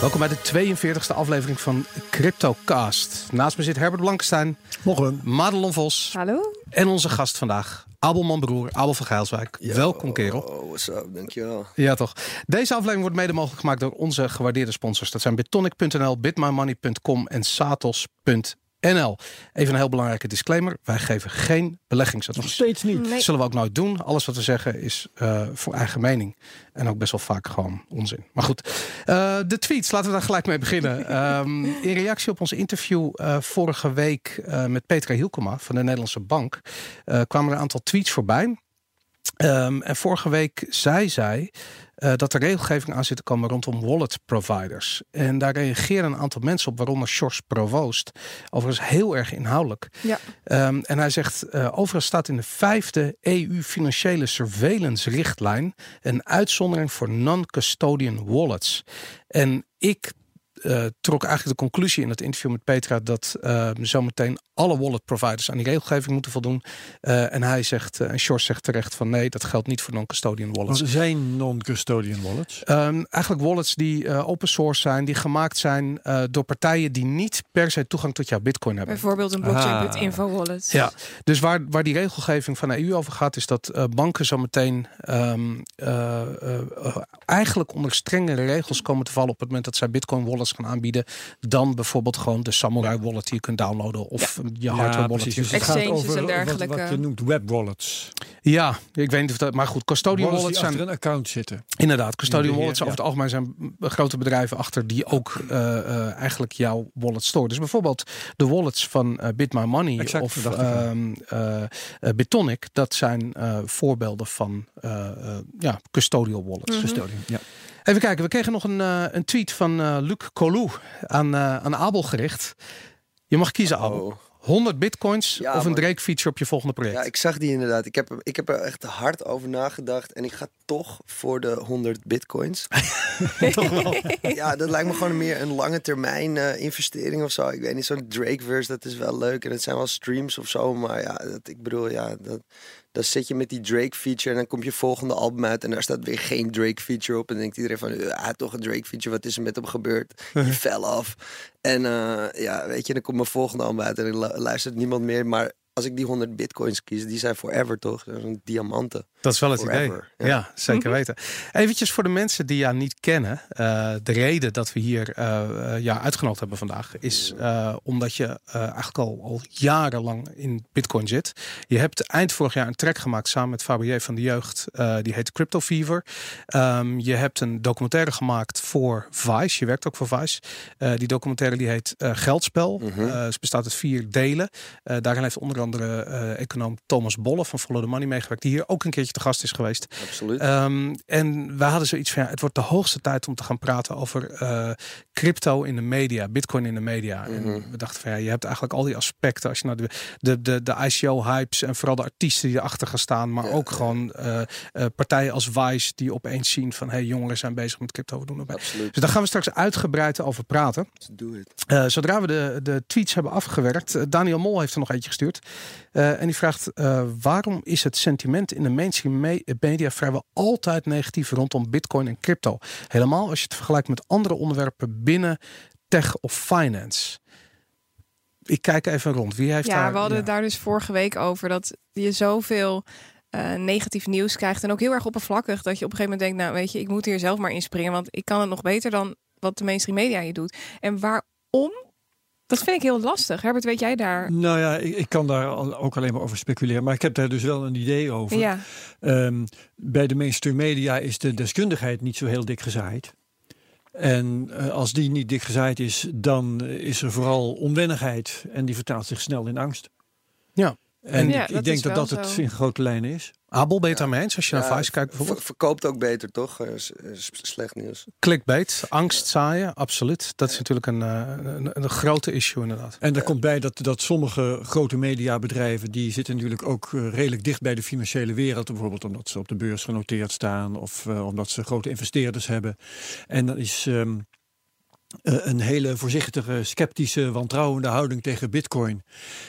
Welkom bij de 42e aflevering van CryptoCast. Naast me zit Herbert Blankenstein. Morgen. Madelon Vos. Hallo. En onze gast vandaag, Abel Manbroer, Abel van Gijlswijk. Welkom kerel. Oh, what's up, dankjewel. Ja toch. Deze aflevering wordt mede mogelijk gemaakt door onze gewaardeerde sponsors. Dat zijn bitonic.nl, bitmymoney.com en satos.nl. NL. Even een heel belangrijke disclaimer. Wij geven geen Nog beleggingsadvies. steeds niet. Nee. Dat zullen we ook nooit doen. Alles wat we zeggen is eh, voor eigen mening. En ook best wel vaak gewoon onzin. Maar goed, Eh, de tweets, laten we daar gelijk mee beginnen. Ehm, in reactie op ons interview eh, vorige week eh, met Petra Hielkema van de Nederlandse Bank... eh, kwamen er een aantal tweets voorbij. Ehm, en vorige week zei zij eh, dat er regelgeving aan zit te komen rondom wallet providers. En daar reageren een aantal mensen op, waaronder Sjors Provoost. Overigens heel erg inhoudelijk. Ja. Ehm, en hij zegt, eh, overigens staat in de vijfde EU-financiële surveillance-richtlijn een uitzondering voor non-custodian wallets. En ik eh, trok eigenlijk de conclusie in het interview met Petra dat eh, zometeen alle wallet providers aan die regelgeving moeten voldoen. Eh, en hij zegt, eh, en Sjors zegt terecht van nee, dat geldt niet voor non-custodian wallets. Want er zijn non-custodian wallets. Ehm, eigenlijk wallets die eh, open source zijn, die gemaakt zijn eh, door partijen die niet per se toegang tot jouw bitcoin hebben. Bijvoorbeeld een Ah. blockchain.info wallet. Ja, dus waar, waar die regelgeving van de EU over gaat, is dat eh, banken zo meteen ehm, eh, eh, eh, eigenlijk onder strengere regels komen te vallen op het moment dat zij bitcoin wallets gaan aanbieden, dan bijvoorbeeld gewoon de Samurai wallet die je kunt downloaden of je hardware wallet. precies. die Dus het gaat Exchanges over en wat- dergelijke. Wat, je noemt web wallets. Ja, ik weet niet of dat, maar goed, custodian Wallets wallets die zijn achter een account zitten. Inderdaad, custodian beheer, wallets ja. over het algemeen zijn grote bedrijven achter die ook eh, eh, eigenlijk jouw wallet storen. Dus bijvoorbeeld de wallets van eh Bit My Money Exact, of ehm, eh, eh, Bitonic, dat zijn eh, voorbeelden van ja, custodial wallets. Custodian. Ja. Even kijken, we kregen nog een, eh, een tweet van eh, Luc Colou aan, eh, aan Abel gericht. Je mag kiezen, Abel. Oh. 100 bitcoins Ja, of een. Drake feature op je volgende project. Ja, ik zag die inderdaad. Ik heb, er- ik heb er echt hard over nagedacht. En ik ga toch voor de 100 bitcoins. Toch wel. ja, dat lijkt me gewoon meer een lange termijn eh, investering of zo. Ik weet niet, zo'n Drake-verse, dat is wel leuk. En het zijn wel streams of zo. Maar ja, dat, ik bedoel, ja, dat, dan zit je met die Drake-feature. En dan komt je volgende album uit. En daar staat weer geen Drake-feature op. En dan denkt iedereen van, had toch een Drake-feature. Wat is er met hem gebeurd? Je fell af. En eh, ja, weet je, dan komt mijn volgende album uit. En dan lu- luistert niemand meer. Maar als ik die 100 bitcoins kies, die zijn forever toch? Dat zijn diamanten. Dat is wel het Forever, idee. Ja, ja. zeker weten. Eventjes voor de mensen die jou niet kennen. eh, de reden dat we hier jou uitgenodigd hebben vandaag is eh, omdat je eh, eigenlijk al, al jarenlang in Bitcoin zit. Je hebt eind vorig jaar een track gemaakt samen met Fabier van de Jeugd. eh, die heet Crypto Fever. Ehm, je hebt een documentaire gemaakt voor Vice. Je werkt ook voor Vice. Eh, die documentaire die heet eh, Geldspel. Mhm. Eh, het bestaat uit vier delen. Eh, daarin heeft onder andere eh, econoom Thomas Bolle van Follow the Money meegewerkt. Die hier ook een keertje te gast is geweest. Absoluut. Ehm, en we hadden zoiets van, ja, het wordt de hoogste tijd om te gaan praten over eh, crypto in de media, bitcoin in de media. En Mhm. we dachten van, ja, je hebt eigenlijk al die aspecten. Als je naar de, de, de, de ICO-hypes en vooral de artiesten die erachter gaan staan. Maar Ja. ook gewoon eh, partijen als Vice die opeens zien van, hey, jongeren zijn bezig met crypto, we doen erbij. Absoluut. Dus daar gaan we straks uitgebreid over praten. Het. Eh, zodra we de, de tweets hebben afgewerkt, Daniel Mol heeft er nog eentje gestuurd. Eh, en die vraagt: eh, waarom is het sentiment in de mainstream me- media vrijwel altijd negatief rondom Bitcoin en crypto? Helemaal als je het vergelijkt met andere onderwerpen binnen tech of finance. Ik kijk even rond. Wie heeft Ja, daar? we hadden ja. daar dus vorige week over dat je zoveel eh, negatief nieuws krijgt. En ook heel erg oppervlakkig dat je op een gegeven moment denkt, nou weet je, ik moet hier zelf maar inspringen. Want ik kan het nog beter dan wat de mainstream media je doet. En waarom? Dat vind ik heel lastig. Herbert, weet jij daar? Nou ja, ik, ik kan daar ook alleen maar over speculeren. Maar ik heb daar dus wel een idee over. Ja, Ehm, bij de mainstream media is de deskundigheid niet zo heel dik gezaaid. En eh, als die niet dik gezaaid is, dan is er vooral onwennigheid. En die vertaalt zich snel in angst. Ja. En Ja, ik, ik dat denk dat dat het in grote lijnen is. Abel, ben je het daarmee eens? Als je naar Ja, Vice kijkt bijvoorbeeld. ver- verkoopt ook beter, toch? Eh, s- eh, s- slecht nieuws. Clickbait, angst zaaien, absoluut. Dat is natuurlijk een, eh, een, een grote issue inderdaad. En er komt bij dat, dat sommige grote mediabedrijven... die zitten natuurlijk ook redelijk dicht bij de financiële wereld. Bijvoorbeeld omdat ze op de beurs genoteerd staan... of eh, omdat ze grote investeerders hebben. En dan is ehm, eh, een hele voorzichtige, sceptische, wantrouwende houding tegen bitcoin...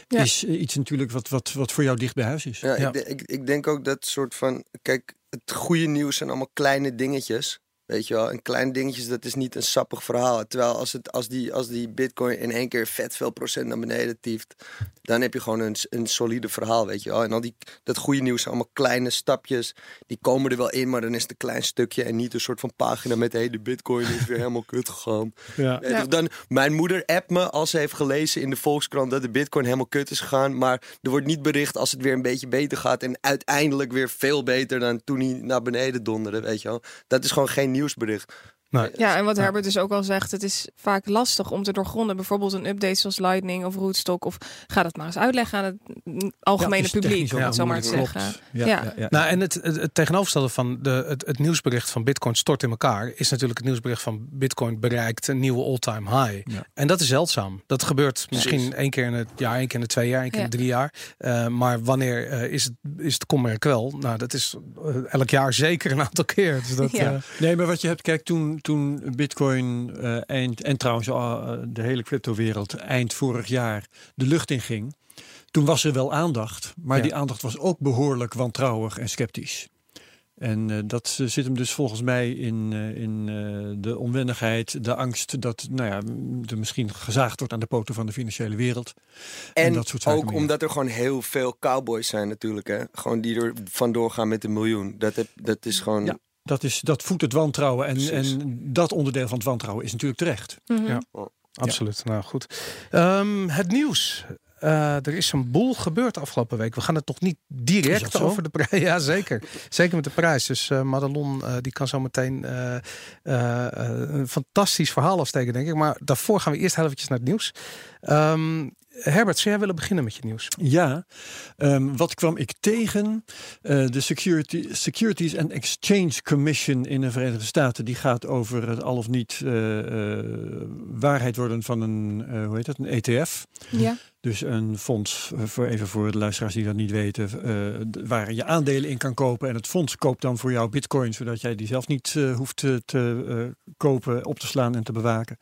Ja. is eh, iets natuurlijk wat, wat, wat voor jou dicht bij huis is. Ja, Ja. Ik, ik, ik denk ook dat soort van... Kijk, het goede nieuws zijn allemaal kleine dingetjes. Weet je wel, en kleine dingetjes, dat is niet een sappig verhaal. Terwijl als, het, als, die, als die bitcoin in één keer vet veel procent naar beneden tieft, dan heb je gewoon een, een solide verhaal, weet je wel. En al die, dat goede nieuws zijn allemaal kleine stapjes, die komen er wel in, maar dan is het een klein stukje en niet een soort van pagina met, hé, hey, de bitcoin is weer helemaal kut gegaan. Ja. Weet je, Dan, mijn moeder appt me als ze heeft gelezen in de Volkskrant dat de bitcoin helemaal kut is gegaan, maar er wordt niet bericht als het weer een beetje beter gaat en uiteindelijk weer veel beter dan toen hij naar beneden donderde, weet je wel. Dat is gewoon geen nieuwsbericht. Nee. Ja, en wat Herbert dus ook al zegt, het is vaak lastig om te doorgronden. Bijvoorbeeld een update zoals Lightning of Rootstock. Of ga dat maar eens uitleggen aan het algemene Ja, het is publiek, om het zo maar te moeilijk, zeggen. Ja, Ja. ja, ja. Nou, en het, het, het tegenovergestelde van de, het, het nieuwsbericht van Bitcoin stort in elkaar, is natuurlijk het nieuwsbericht van Bitcoin bereikt een nieuwe all-time high. Ja. En dat is zeldzaam. Dat gebeurt misschien één keer in het jaar, één keer in de twee jaar, één keer in de drie jaar. Eh, maar wanneer eh, is, het, is het kommer kwel? Nou, dat is eh, elk jaar zeker een aantal keer. Dus dat, Ja. eh, Nee, maar wat je hebt, kijk, toen, toen Bitcoin eh, eind, en trouwens eh, de hele cryptowereld eind vorig jaar de lucht in ging, toen was er wel aandacht, maar Ja. die aandacht was ook behoorlijk wantrouwig en sceptisch. En eh, dat zit hem dus volgens mij in, in de onwennigheid, de angst dat nou ja, er misschien gezaagd wordt aan de poten van de financiële wereld. En, dat soort zaken ook meer. omdat er gewoon heel veel cowboys zijn natuurlijk, hè. Gewoon die er vandoor gaan met een miljoen. Dat, heb, dat is gewoon... Ja. Dat, is, dat voedt het wantrouwen en, en dat onderdeel van het wantrouwen is natuurlijk terecht. Mhm. Ja. Absoluut. Nou goed. Ehm, het nieuws. Eh, er is een boel gebeurd afgelopen week. We gaan het nog niet direct over de prijs. Ja, zeker. Zeker met de prijs. Dus eh Madelon eh, die kan zo meteen eh, eh, eh, een fantastisch verhaal afsteken, denk ik. Maar daarvoor gaan we eerst heel eventjes naar het nieuws. Ehm, Herbert, zou jij willen beginnen met je nieuws? Ja, ehm, wat kwam ik tegen? Eh, de Security, Securities and Exchange Commission in de Verenigde Staten die gaat over het al of niet eh, eh, waarheid worden van een, eh, hoe heet dat, een ETF. Ja. Dus een fonds, eh, voor, even voor de luisteraars die dat niet weten, eh, waar je aandelen in kan kopen. En het fonds koopt dan voor jou bitcoin, zodat jij die zelf niet eh, hoeft te, kopen, op te slaan en te bewaken.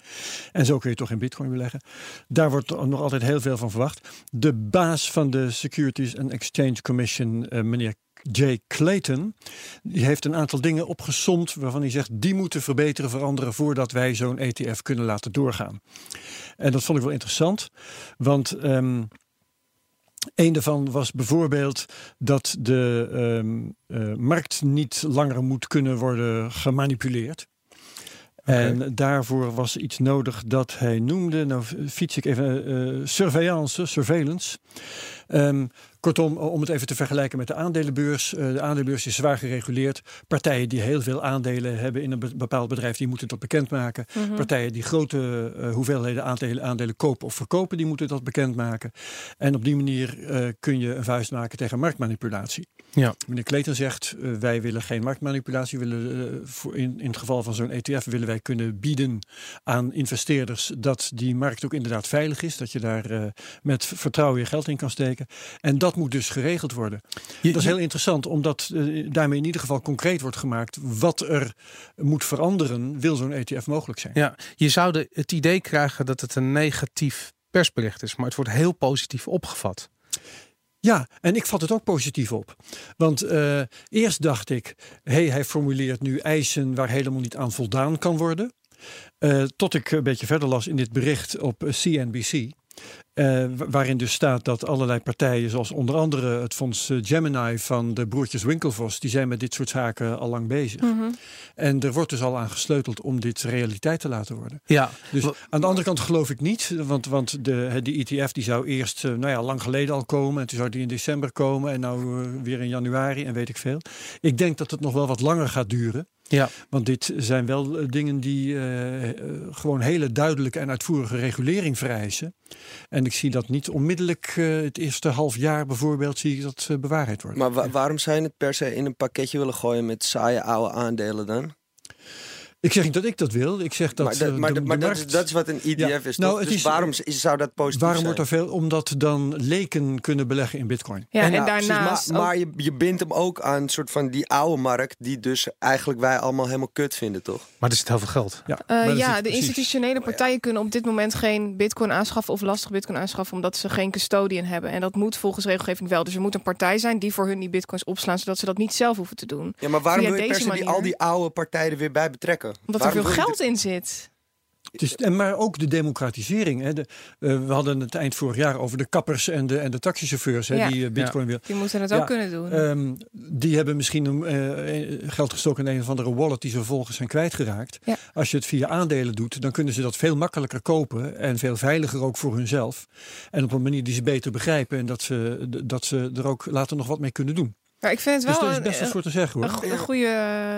En zo kun je toch in bitcoin beleggen. Daar wordt nog altijd heel veel van verwacht. De baas van de Securities and Exchange Commission, meneer Jay Clayton, die heeft een aantal dingen opgesomd waarvan hij zegt die moeten verbeteren, veranderen voordat wij zo'n ETF kunnen laten doorgaan. En dat vond ik wel interessant, want ehm een daarvan was bijvoorbeeld dat de ehm, eh, markt niet langer moet kunnen worden gemanipuleerd. En daarvoor was iets nodig dat hij noemde, nou fiets ik even, eh surveillance, surveillance. Ehm, kortom, om het even te vergelijken met de aandelenbeurs. eh, de aandelenbeurs is zwaar gereguleerd. Partijen die heel veel aandelen hebben in een be- bepaald bedrijf, die moeten dat bekendmaken. Mhm. Partijen die grote eh, hoeveelheden aandelen, aandelen kopen of verkopen, die moeten dat bekendmaken. En op die manier eh, kun je een vuist maken tegen marktmanipulatie. Ja. Meneer Kleten zegt, eh, wij willen geen marktmanipulatie. Willen, eh, voor in, in het geval van zo'n ETF willen wij kunnen bieden aan investeerders dat die markt ook inderdaad veilig is. Dat je daar eh, met vertrouwen je geld in kan steken. En dat moet dus geregeld worden. Je- Dat is heel interessant, omdat eh, daarmee in ieder geval concreet wordt gemaakt wat er moet veranderen, wil zo'n ETF mogelijk zijn. Ja, je zou de, het idee krijgen dat het een negatief persbericht is, maar het wordt heel positief opgevat. Ja, en ik vat het ook positief op. Want eh, eerst dacht ik, hey, hij formuleert nu eisen waar helemaal niet aan voldaan kan worden. Eh, tot ik een beetje verder las in dit bericht op CNBC. Eh, wa- waarin dus staat dat allerlei partijen, zoals onder andere het fonds eh, Gemini van de broertjes Winklevoss, die zijn met dit soort zaken al lang bezig. Mhm. En er wordt dus al aan gesleuteld om dit realiteit te laten worden. Ja, Dus aan de andere kant geloof ik niet, want, want de, die ETF die zou eerst, eh, nou ja, lang geleden al komen. En toen zou die in december komen en nou weer in januari en weet ik veel. Ik denk dat het nog wel wat langer gaat duren. ja. Want dit zijn wel dingen die eh, gewoon hele duidelijke en uitvoerige regulering vereisen. En ik zie dat niet onmiddellijk eh, het eerste half jaar bijvoorbeeld zie ik dat eh, bewaarheid worden. Maar wa- waarom zou je het per se in een pakketje willen gooien met saaie oude aandelen dan? Ik zeg niet dat ik dat wil. Ik zeg dat maar dat, eh, maar, de, maar de dat, is, markt- dat is wat een ETF Ja, is. nou, dus is- waarom is- zou dat positief Waarom zijn? wordt er veel? Omdat dan leken kunnen beleggen in bitcoin. Ja, en, Ja, precies, daarnaast maar, ook- maar je, je bindt hem ook aan een soort van die oude markt, die dus eigenlijk wij allemaal helemaal kut vinden, toch? Maar er zit heel veel geld. Ja, Eh, ja, de institutionele partijen kunnen op dit moment geen bitcoin aanschaffen of lastig bitcoin aanschaffen omdat ze geen custodian hebben. En dat moet volgens regelgeving wel. Dus er moet een partij zijn die voor hun die bitcoins opslaan, zodat ze dat niet zelf hoeven te doen. Ja, maar waarom Via wil je per deze se die, al die oude partijen er weer bij betrekken? Omdat er veel geld in zit. Het is, en maar ook de democratisering. Hè. De, eh, we hadden het eind vorig jaar over de kappers en de, en de taxichauffeurs hè, Ja. die eh, bitcoin willen. Die moeten het Ja, ook kunnen doen. Ehm, die hebben misschien eh, geld gestoken in een of andere wallet die ze vervolgens zijn kwijtgeraakt. Ja. Als je het via aandelen doet, dan kunnen ze dat veel makkelijker kopen en veel veiliger ook voor hunzelf. En op een manier die ze beter begrijpen en dat ze, dat ze er ook later nog wat mee kunnen doen. Maar ik vind het Dus wel daar is een- best wat voor te zeggen Een, hoor. go- een, goede,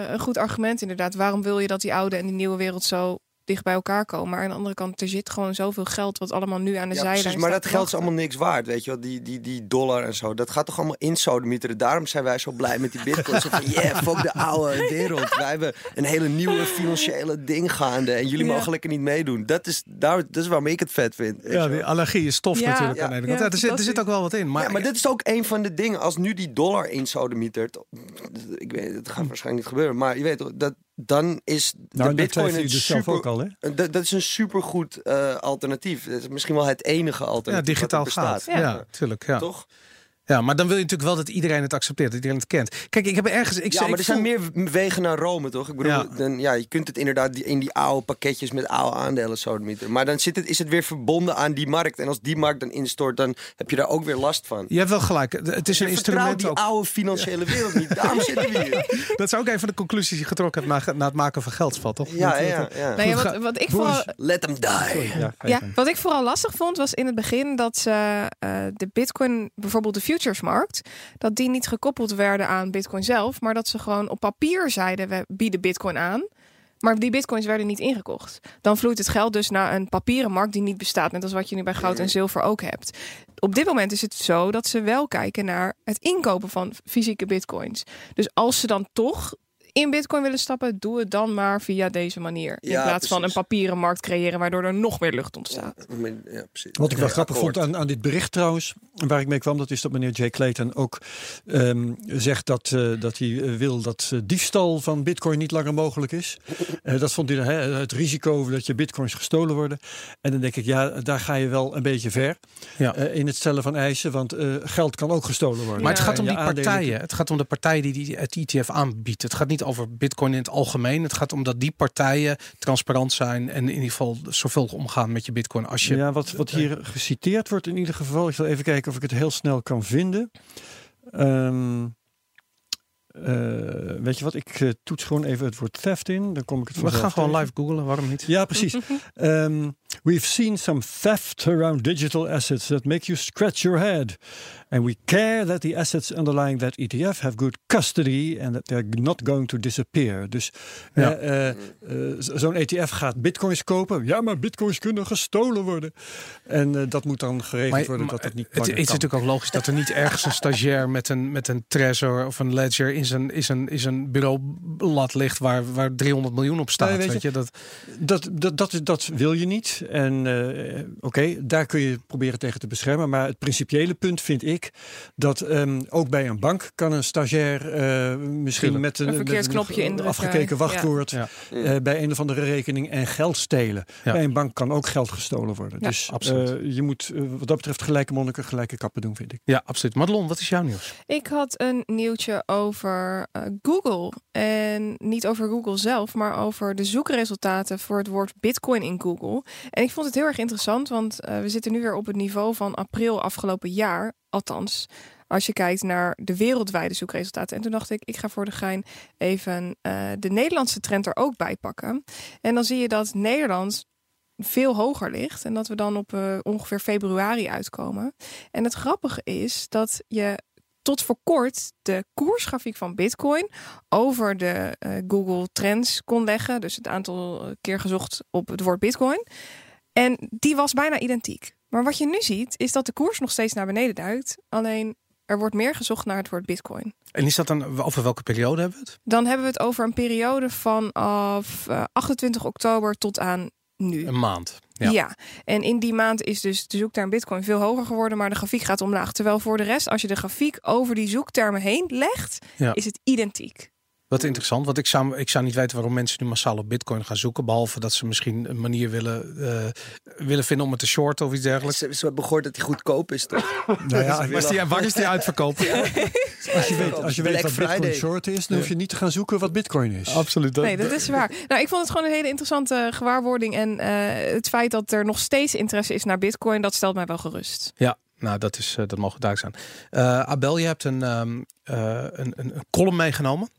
een goed argument inderdaad. Waarom wil je dat die oude en die nieuwe wereld zo dicht bij elkaar komen? Maar aan de andere kant, er zit gewoon zoveel geld wat allemaal nu aan de Ja, zijlijn precies, maar staat dat geld is allemaal niks waard, weet je wel. Die, die, die dollar en zo, dat gaat toch allemaal insodemieteren. Daarom zijn wij zo blij met die bitcoin. Zo van, yeah, fuck de oude wereld. Wij hebben een hele nieuwe financiële ding gaande. En jullie Ja. mogen lekker niet meedoen. Dat is, daar, dat is waarom ik het vet vind. Ja, die allergie is tof Ja, natuurlijk ja, aan de ene kant. ja, Ja, er, zit, er zit ook wel wat in. Maar, ja, maar dit is ook een van de dingen. Als nu die dollar insodemietert. Ik weet, het gaat waarschijnlijk niet gebeuren. Maar je weet toch, dat, dan is de Nou, dat bitcoin een dus zelf super, ook al hè. dat, dat is een supergoed eh alternatief. Dat is misschien wel het enige ja, alternatief digitaal wat er gaat. bestaat. Ja, tuurlijk. Ja. Toch? Ja, maar dan wil je natuurlijk wel dat iedereen het accepteert, dat iedereen het kent. Kijk, ik heb ergens... Ik, ja, maar er voel- zijn meer wegen naar Rome, toch? Ik bedoel, Ja. Dan, ja, je kunt het inderdaad die- in die oude pakketjes met oude aandelen sodemieten. Maar dan zit het, is het weer verbonden aan die markt. En als die markt dan instort, dan heb je daar ook weer last van. Je hebt wel gelijk. Het is een Je instrument die ook. oude financiële wereld niet. Daarom zitten we hier. Dat is ook een van de conclusies die je getrokken hebt na, na het maken van geldspad, toch? Ja, ja, dat- ja. Ja, Goed, wat, wat ik vooral, Let them die. Ja, wat ik vooral lastig vond was in het begin dat ze eh, de bitcoin, bijvoorbeeld de futuresmarkt, dat die niet gekoppeld werden aan bitcoin zelf, maar dat ze gewoon op papier zeiden we bieden bitcoin aan. Maar die bitcoins werden niet ingekocht. Dan vloeit het geld dus naar een papieren markt die niet bestaat. Net als wat je nu bij goud en zilver ook hebt. Op dit moment is het zo dat ze wel kijken naar het inkopen van fysieke bitcoins. Dus als ze dan toch in bitcoin willen stappen, doe het dan maar via deze manier. In Ja, plaats van een papieren markt creëren waardoor er nog meer lucht ontstaat. Ja. Wat ik wel Ja, grappig akkoord. vond aan, aan dit bericht trouwens, waar ik mee kwam, dat is dat meneer Jay Clayton ook ehm, zegt dat, eh, dat hij eh, wil dat eh, diefstal van bitcoin niet langer mogelijk is. Eh, dat vond hij hè, het risico dat je bitcoins gestolen worden. En dan denk ik, ja, daar ga je wel een beetje ver Ja. eh, in het stellen van eisen, want eh, geld kan ook gestolen worden. Maar het gaat om die partijen. Het gaat om de partijen die, die het ETF aanbiedt. Het gaat niet over bitcoin in het algemeen. Het gaat om dat die partijen transparant zijn en in ieder geval zorgvuldig omgaan met je bitcoin. Als je Ja, wat, wat hier geciteerd wordt in ieder geval. Ik zal even kijken of ik het heel snel kan vinden. Ehm, eh, weet je wat, ik eh, toets gewoon even het woord theft in. Dan kom ik het we vanzelf gaan gewoon live googlen, waarom niet? Ja, precies. Ehm, we've seen some theft around digital assets that make you scratch your head. And we care that the assets underlying that ETF have good custody and that they're not going to disappear. Dus Ja. eh, eh, eh, zo- zo'n ETF gaat bitcoins kopen. Ja, maar bitcoins kunnen gestolen worden. En dat moet dan geregeld Maar, worden maar dat het niet het langer is natuurlijk ook logisch dat er niet ergens een stagiair met een, met een Trezor of een Ledger in zijn, in zijn, in zijn bureaublad ligt waar, waar 300 miljoen op staat. Nee, weet weet je, je, dat, Dat, dat, dat, is- dat wil je niet. En eh, oké, daar kun je proberen tegen te beschermen. Maar het principiële punt vind ik dat ehm, ook bij een bank kan een stagiair eh, misschien Tuurlijk. met een, Een verkeerd knopje een indrukken. afgekeken wachtwoord Ja. eh, bij een of andere rekening en geld stelen. Ja. Bij een bank kan ook geld gestolen worden. Ja, dus absoluut. eh, je moet wat dat betreft gelijke monniken, gelijke kappen doen, vind ik. ja, absoluut. Madelon, wat is jouw nieuws? Ik had een nieuwtje over Google. En niet over Google zelf, maar over de zoekresultaten voor het woord Bitcoin in Google. En ik vond het heel erg interessant, want eh, we zitten nu weer op het niveau van april afgelopen jaar. Althans, als je kijkt naar de wereldwijde zoekresultaten. En toen dacht ik, ik ga voor de gein even eh, de Nederlandse trend er ook bij pakken. En dan zie je dat Nederland veel hoger ligt en dat we dan op eh, ongeveer februari uitkomen. En het grappige is dat je tot voor kort de koersgrafiek van Bitcoin over de Google Trends kon leggen. Dus het aantal keer gezocht op het woord Bitcoin. En die was bijna identiek. Maar wat je nu ziet, is dat de koers nog steeds naar beneden duikt. Alleen er wordt meer gezocht naar het woord bitcoin. En is dat dan over welke periode hebben we het? Dan hebben we het over een periode vanaf uh, 28 oktober tot aan nu. Een maand. Ja. Ja. en in die maand is dus de zoekterm Bitcoin veel hoger geworden, maar de grafiek gaat omlaag. Terwijl voor de rest, als je de grafiek over die zoektermen heen legt, Ja. is het identiek. Wat interessant, want ik zou, ik zou niet weten waarom mensen nu massaal op bitcoin gaan zoeken. Behalve dat ze misschien een manier willen, eh, willen vinden om het te shorten of iets dergelijks. Ze, ze hebben gehoord dat hij goedkoop is, toch? Nou ja, Maar is die, waar is die uitverkoop? als je weet, als je weet bitcoin Friday. short is, dan hoef je niet te gaan zoeken wat bitcoin is. Absoluut. Nee, dat is waar. Nou, ik vond het gewoon een hele interessante gewaarwording. En eh, het feit dat er nog steeds interesse is naar Bitcoin, dat stelt mij wel gerust. Ja, nou dat, is, eh, dat mogen duidelijk zijn. Eh, Abel, je hebt een, ehm, eh, een, een, een column meegenomen.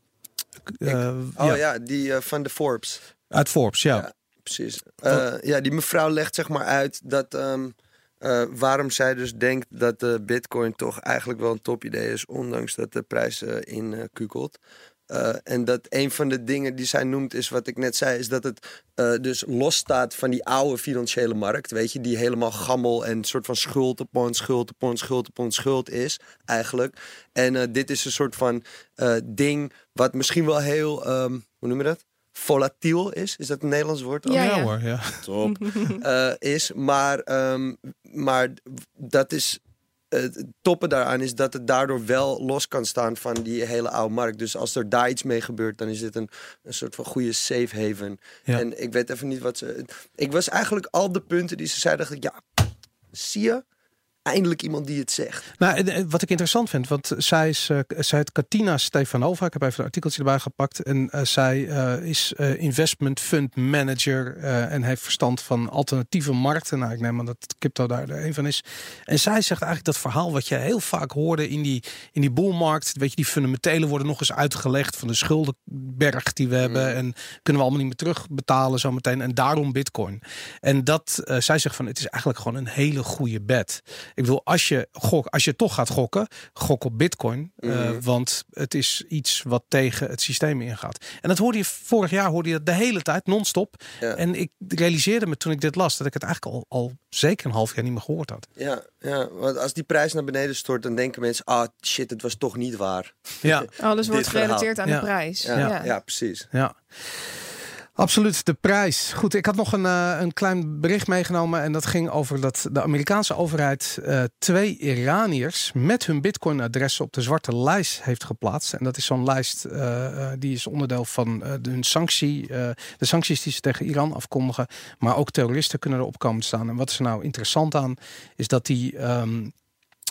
Eh, Oh ja, ja, die eh, van de Forbes. Uit Forbes, ja. Ja. Precies. Eh, ja, die mevrouw legt zeg maar uit dat ehm, eh, waarom zij dus denkt dat de Bitcoin toch eigenlijk wel een topidee is, ondanks dat de prijs eh inkukelt. Eh, en dat een van de dingen die zij noemt is wat ik net zei, is dat het eh, dus losstaat van die oude financiële markt, weet je, die helemaal gammel en soort van schuld upon schuld upon schuld upon schuld is eigenlijk. En eh, dit is een soort van eh, ding wat misschien wel heel, ehm, hoe noem je dat? Volatiel is. Is dat een Nederlands woord? Ja, ja, hoor, ja. top eh, is. Maar, ehm, maar dat is. Het toppen daaraan is dat het daardoor wel los kan staan van die hele oude markt. Dus als er daar iets mee gebeurt, dan is dit een, een soort van goede safe haven. Ja. En ik weet even niet wat ze. Ik was eigenlijk al de punten die ze zei, dacht ik, ja, zie je? Eindelijk iemand die het zegt. Nou, en, eh, wat ik interessant vind, want zij, is, eh, zij heet Katina Stefanova. Ik heb even een artikeltje erbij gepakt. En eh, zij eh, is eh, investment fund manager eh, en heeft verstand van alternatieve markten. Nou, ik neem aan dat crypto daar een van is. En zij zegt eigenlijk dat verhaal wat je heel vaak hoorde in die, in die boelmarkt. Weet je, die fundamentelen worden nog eens uitgelegd van de schuldenberg die we hebben. En kunnen we allemaal niet meer terugbetalen zometeen. En daarom bitcoin. En dat, eh, zij zegt van het is eigenlijk gewoon een hele goede bet. Ik bedoel, als je, gok, als je toch gaat gokken, gok op bitcoin. eh, Mhm. want het is iets wat tegen het systeem ingaat. En dat hoorde je vorig jaar hoorde je dat de hele tijd, non-stop. Ja. En ik realiseerde me toen ik dit las, dat ik het eigenlijk al, al zeker een half jaar niet meer gehoord had. Ja, ja, want als die prijs naar beneden stort, dan denken mensen, ah shit, het was toch niet waar. Ja, Alles wordt gerelateerd aan Ja. de prijs. Ja, Ja. ja. precies. ja. Absoluut, de prijs. Goed, ik had nog een, eh, een klein bericht meegenomen. En dat ging over dat de Amerikaanse overheid eh, twee Iraniërs met hun Bitcoin-adressen op de zwarte lijst heeft geplaatst. En dat is zo'n lijst eh, die is onderdeel van hun sanctie, de sancties die ze tegen Iran afkondigen. Maar ook terroristen kunnen erop komen staan. En wat is er nou interessant aan, is dat die. ehm,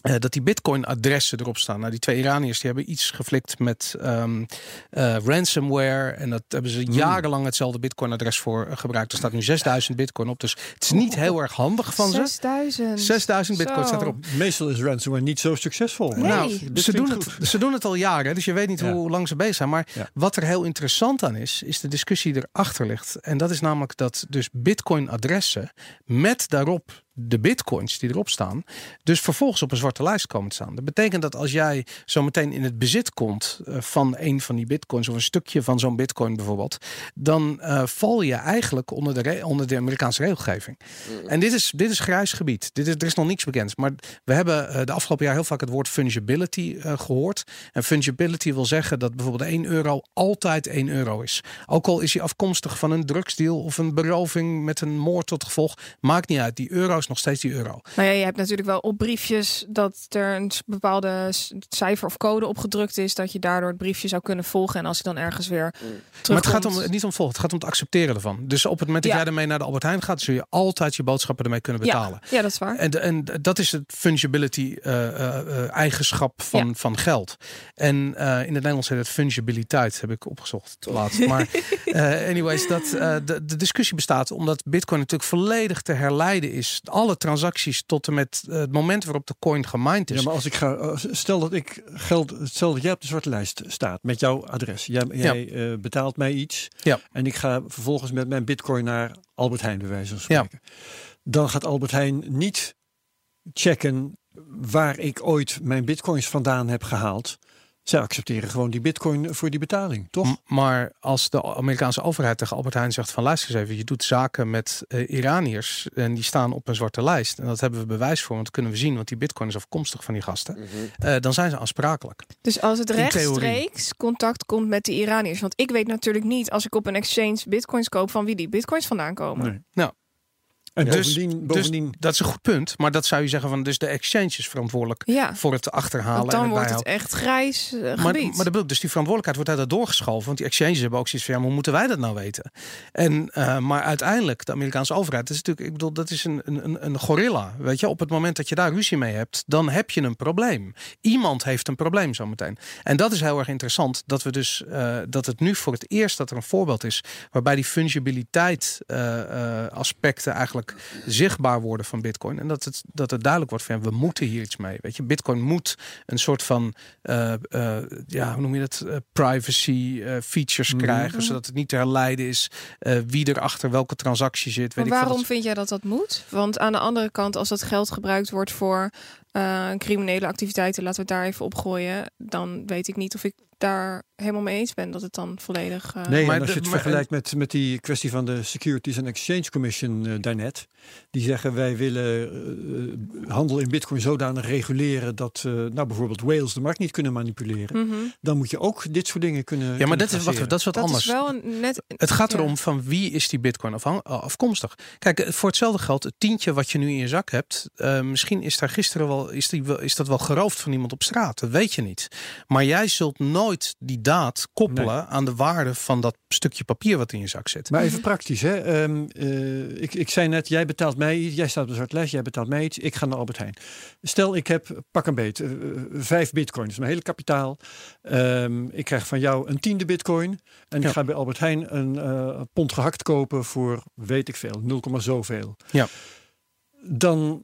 eh, dat die bitcoin-adressen erop staan. Nou, die twee Iraniërs die hebben iets geflikt met ehm, eh, ransomware. En dat hebben ze jarenlang hetzelfde bitcoin-adres voor gebruikt. Er staat nu 6000 bitcoin op. Dus het is niet heel erg handig van ze. 6000. 6000 bitcoin Zo. staat erop. Meestal is ransomware niet zo succesvol. Nee. Nou, ze doen, het, goed. ze doen het al jaren, dus je weet niet Ja. hoe lang ze bezig zijn. Maar Ja. wat er heel interessant aan is, is de discussie die erachter ligt. En dat is namelijk dat dus bitcoin-adressen met daarop de bitcoins die erop staan, dus vervolgens op een zwarte lijst komen te staan. Dat betekent dat als jij zo meteen in het bezit komt eh, van een van die bitcoins of een stukje van zo'n bitcoin bijvoorbeeld, dan eh, val je eigenlijk onder de, onder de Amerikaanse regelgeving. En dit is, dit is grijs gebied. Dit is, er is nog niks bekend. Maar we hebben eh, de afgelopen jaar heel vaak het woord fungibility eh, gehoord. En fungibility wil zeggen dat bijvoorbeeld 1 euro altijd 1 euro is. Ook al is hij afkomstig van een drugsdeal of een beroving met een moord tot gevolg. Maakt niet uit. Die euro is nog steeds die euro. Nou ja, je hebt natuurlijk wel op briefjes dat er een bepaalde cijfer of code opgedrukt is, dat je daardoor het briefje zou kunnen volgen. En als je dan ergens weer terugkomt... Maar het gaat om, niet om volgen, het gaat om het accepteren ervan. Dus op het moment dat Ja. jij ermee naar de Albert Heijn gaat, zul je altijd je boodschappen ermee kunnen betalen. Ja, ja, dat is waar. En, en dat is het fungibility eh, eh, eh, eigenschap van, Ja. van geld. En eh, in het Nederlands heet het fungibiliteit, heb ik opgezocht laatst. Maar eh, anyways, dat, eh, de, de discussie bestaat omdat Bitcoin natuurlijk volledig te herleiden is. Alle transacties tot en met eh, het moment waarop de coin gemined is. Ja, maar als ik ga, stel dat ik geld, stel dat jij op de zwarte lijst staat met jouw adres. Jij, jij eh, betaalt mij iets. Ja. En ik ga vervolgens met mijn bitcoin naar Albert Heijn, bij wijze van Ja. Dan gaat Albert Heijn niet checken waar ik ooit mijn bitcoins vandaan heb gehaald. Zij accepteren gewoon die bitcoin voor die betaling, toch? M- Maar als de Amerikaanse overheid tegen Albert Heijn zegt van luister eens even, je doet zaken met eh, Iraniërs en die staan op een zwarte lijst. En dat hebben we bewijs voor, want dat kunnen we zien, want die bitcoin is afkomstig van die gasten. Mhm. Eh, dan zijn ze aansprakelijk. Dus als het rechtstreeks contact komt met de Iraniërs. Want ik weet natuurlijk niet als ik op een exchange bitcoins koop van wie die bitcoins vandaan komen. Nee. Nou. En Dus- bovendien, Dus bovendien dat is een goed punt, maar dat zou je zeggen van dus de exchange is verantwoordelijk Ja, voor het achterhalen want en dan het wordt het echt grijs eh, Maar, gebied. maar dat bedoel ik, dus die verantwoordelijkheid wordt daar doorgeschoven. Want die exchanges hebben ook zoiets van, ja, maar hoe moeten wij dat nou weten? En, eh, maar uiteindelijk, de Amerikaanse overheid, dat is natuurlijk, ik bedoel, dat is een, een, een gorilla. Weet je, op het moment dat je daar ruzie mee hebt, dan heb je een probleem. Iemand heeft een probleem zometeen. En dat is heel erg interessant, dat we dus, eh, dat het nu voor het eerst dat er een voorbeeld is, waarbij die fungibiliteit eh, eh, aspecten eigenlijk zichtbaar worden van Bitcoin. En dat het, dat het duidelijk wordt van, ja, we moeten hier iets mee. Weet je, Bitcoin moet een soort van eh, eh, ja, hoe noem je dat? Eh, privacy features Mhm. krijgen, zodat het niet te herleiden is wie er achter welke transactie zit. Weet waarom vind jij dat dat moet? Want aan de andere kant, als dat geld gebruikt wordt voor eh, criminele activiteiten, laten we het daar even op gooien, dan weet ik niet of ik daar helemaal mee eens ben dat het dan volledig. eh, Nee, Maar en als je het maar- vergelijkt met, met die kwestie van de Securities and Exchange Commission eh, daarnet. Die zeggen wij willen eh, handel in bitcoin zodanig reguleren dat eh, nou, bijvoorbeeld Wales de markt niet kunnen manipuleren. mhm. Dan moet je ook dit soort dingen kunnen Ja, maar kunnen dat is, traceren. dat is wat Dat anders. is wel een net. Het gaat ja. erom van wie is die bitcoin afhang- afkomstig. Kijk, eh, voor hetzelfde geld, het tientje wat je nu in je zak hebt, eh, misschien is daar gisteren wel is, die, is dat wel geroofd van iemand op straat. Dat weet je niet. Maar jij zult nooit die daad koppelen aan de waarde van dat stukje papier wat in je zak zit. Maar even praktisch, hè? Ehm, eh, ik, ik zei net, jij betaalt mij, iets, jij staat op een zwart lijst, jij betaalt mij iets, ik ga naar Albert Heijn. Stel, ik heb, pak een beet, eh, vijf bitcoins, mijn hele kapitaal. Ehm, ik krijg van jou een tiende bitcoin en Ja. ik ga bij Albert Heijn een eh, pond gehakt kopen voor, weet ik veel, 0, zoveel. Ja. Dan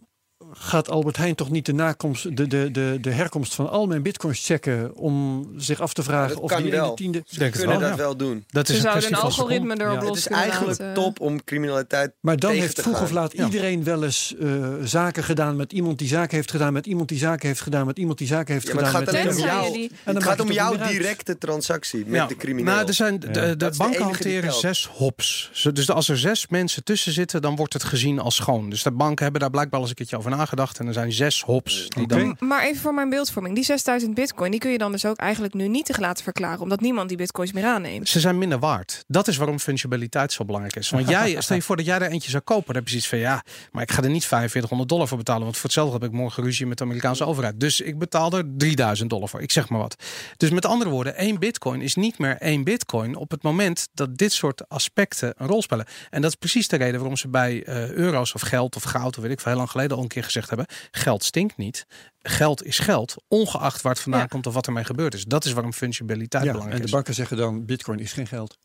gaat Albert Heijn toch niet de, nakomst, de, de, de, de herkomst van al mijn bitcoins checken om zich af te vragen of die wel. tiende... Ik denk kunnen wel, dat ja. wel doen. Dat Ze is een zouden een algoritme erop Ja, los Het is eigenlijk laten. top om criminaliteit Maar dan tegen heeft vroeg gaan. of laat Ja. iedereen wel eens eh, zaken gedaan met iemand die zaken heeft gedaan, met iemand die zaken heeft gedaan, met iemand die zaken heeft Ja, maar het gedaan. gaat om jou. die- En dan Het gaat om jouw directe transactie met de crimineel. Nou, er zijn, de, de, de banken hanteren zes hops. Dus als er zes mensen tussen zitten, dan wordt het gezien als schoon. Dus de banken hebben daar blijkbaar eens een keertje over nagedacht. En er zijn zes hops. Die dan, Maar even voor mijn beeldvorming. Die 6000 bitcoin, die kun je dan dus ook eigenlijk nu niet te laten verklaren. Omdat niemand die bitcoins meer aanneemt. ze zijn minder waard. Dat is waarom fungibiliteit zo belangrijk is. Want jij, stel je voor dat jij er eentje zou kopen. Dan heb je zoiets van ja, maar ik ga er niet 4500 dollar voor betalen. Want voor hetzelfde heb ik morgen ruzie met de Amerikaanse overheid. Dus ik betaal er 3000 dollar voor. Ik zeg maar wat. Dus met andere woorden, één bitcoin is niet meer één bitcoin op het moment dat dit soort aspecten een rol spelen. En dat is precies de reden waarom ze bij eh, euro's of geld of goud, of weet ik veel, heel lang geleden al een keer gezegd hebben: geld stinkt niet. Geld is geld, ongeacht waar het vandaan Ja. komt of wat ermee gebeurd is. Dat is waarom fungibiliteit Ja, belangrijk en de is. banken zeggen dan, bitcoin is geen geld.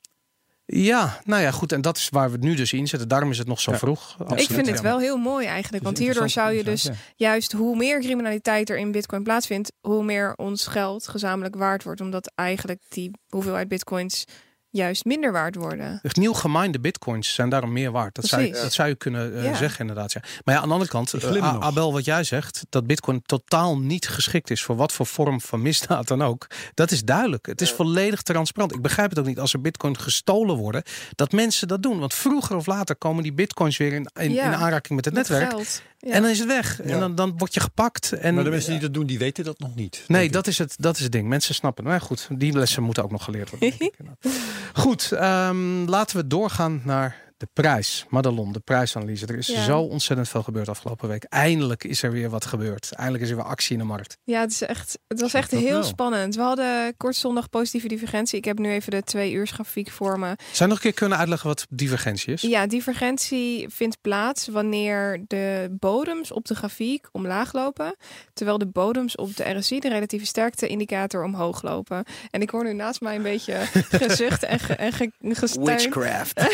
Ja, nou ja, goed. En dat is waar we het nu dus in zitten. Daarom is het nog zo Ja. vroeg. Ik vind het wel heel mooi eigenlijk. Want hierdoor zou je dus juist hoe meer criminaliteit er in bitcoin plaatsvindt, hoe meer ons geld gezamenlijk waard wordt. Omdat eigenlijk die hoeveelheid bitcoins juist minder waard worden. De Nieuw geminde bitcoins zijn daarom meer waard. Dat, zou dat zou je kunnen eh, Ja. zeggen inderdaad. Ja. Maar ja, aan de andere kant, eh. Abel, wat jij zegt, dat bitcoin totaal niet geschikt is voor wat voor vorm van misdaad dan ook. Dat is duidelijk. Het is Ja. volledig transparant. Ik begrijp het ook niet als er bitcoin gestolen worden, dat mensen dat doen. Want vroeger of later komen die bitcoins weer in, in, Ja. in aanraking met het Met netwerk. geld. Ja. En dan is het weg. En dan, dan word je gepakt. En, maar de mensen die dat doen, die weten dat nog niet. Nee, dat is, het, dat is het ding. Mensen snappen. Maar goed, die lessen moeten ook nog geleerd worden. goed, ehm, laten we doorgaan naar de prijs. Madelon, de prijsanalyse. Er is Ja. zo ontzettend veel gebeurd afgelopen week. Eindelijk is er weer wat gebeurd. Eindelijk is er weer actie in de markt. Ja, het, is echt, het was echt heel wel. spannend. We hadden kort zondag positieve divergentie. Ik heb nu even de twee uur grafiek voor me. Zou je nog een keer kunnen uitleggen wat divergentie is? Ja, divergentie vindt plaats wanneer de bodems op de grafiek omlaag lopen, terwijl de bodems op de RSI, de relatieve sterkte indicator, omhoog lopen. En ik hoor nu naast mij een beetje gezucht en, ge, en ge, gesteun. Witchcraft.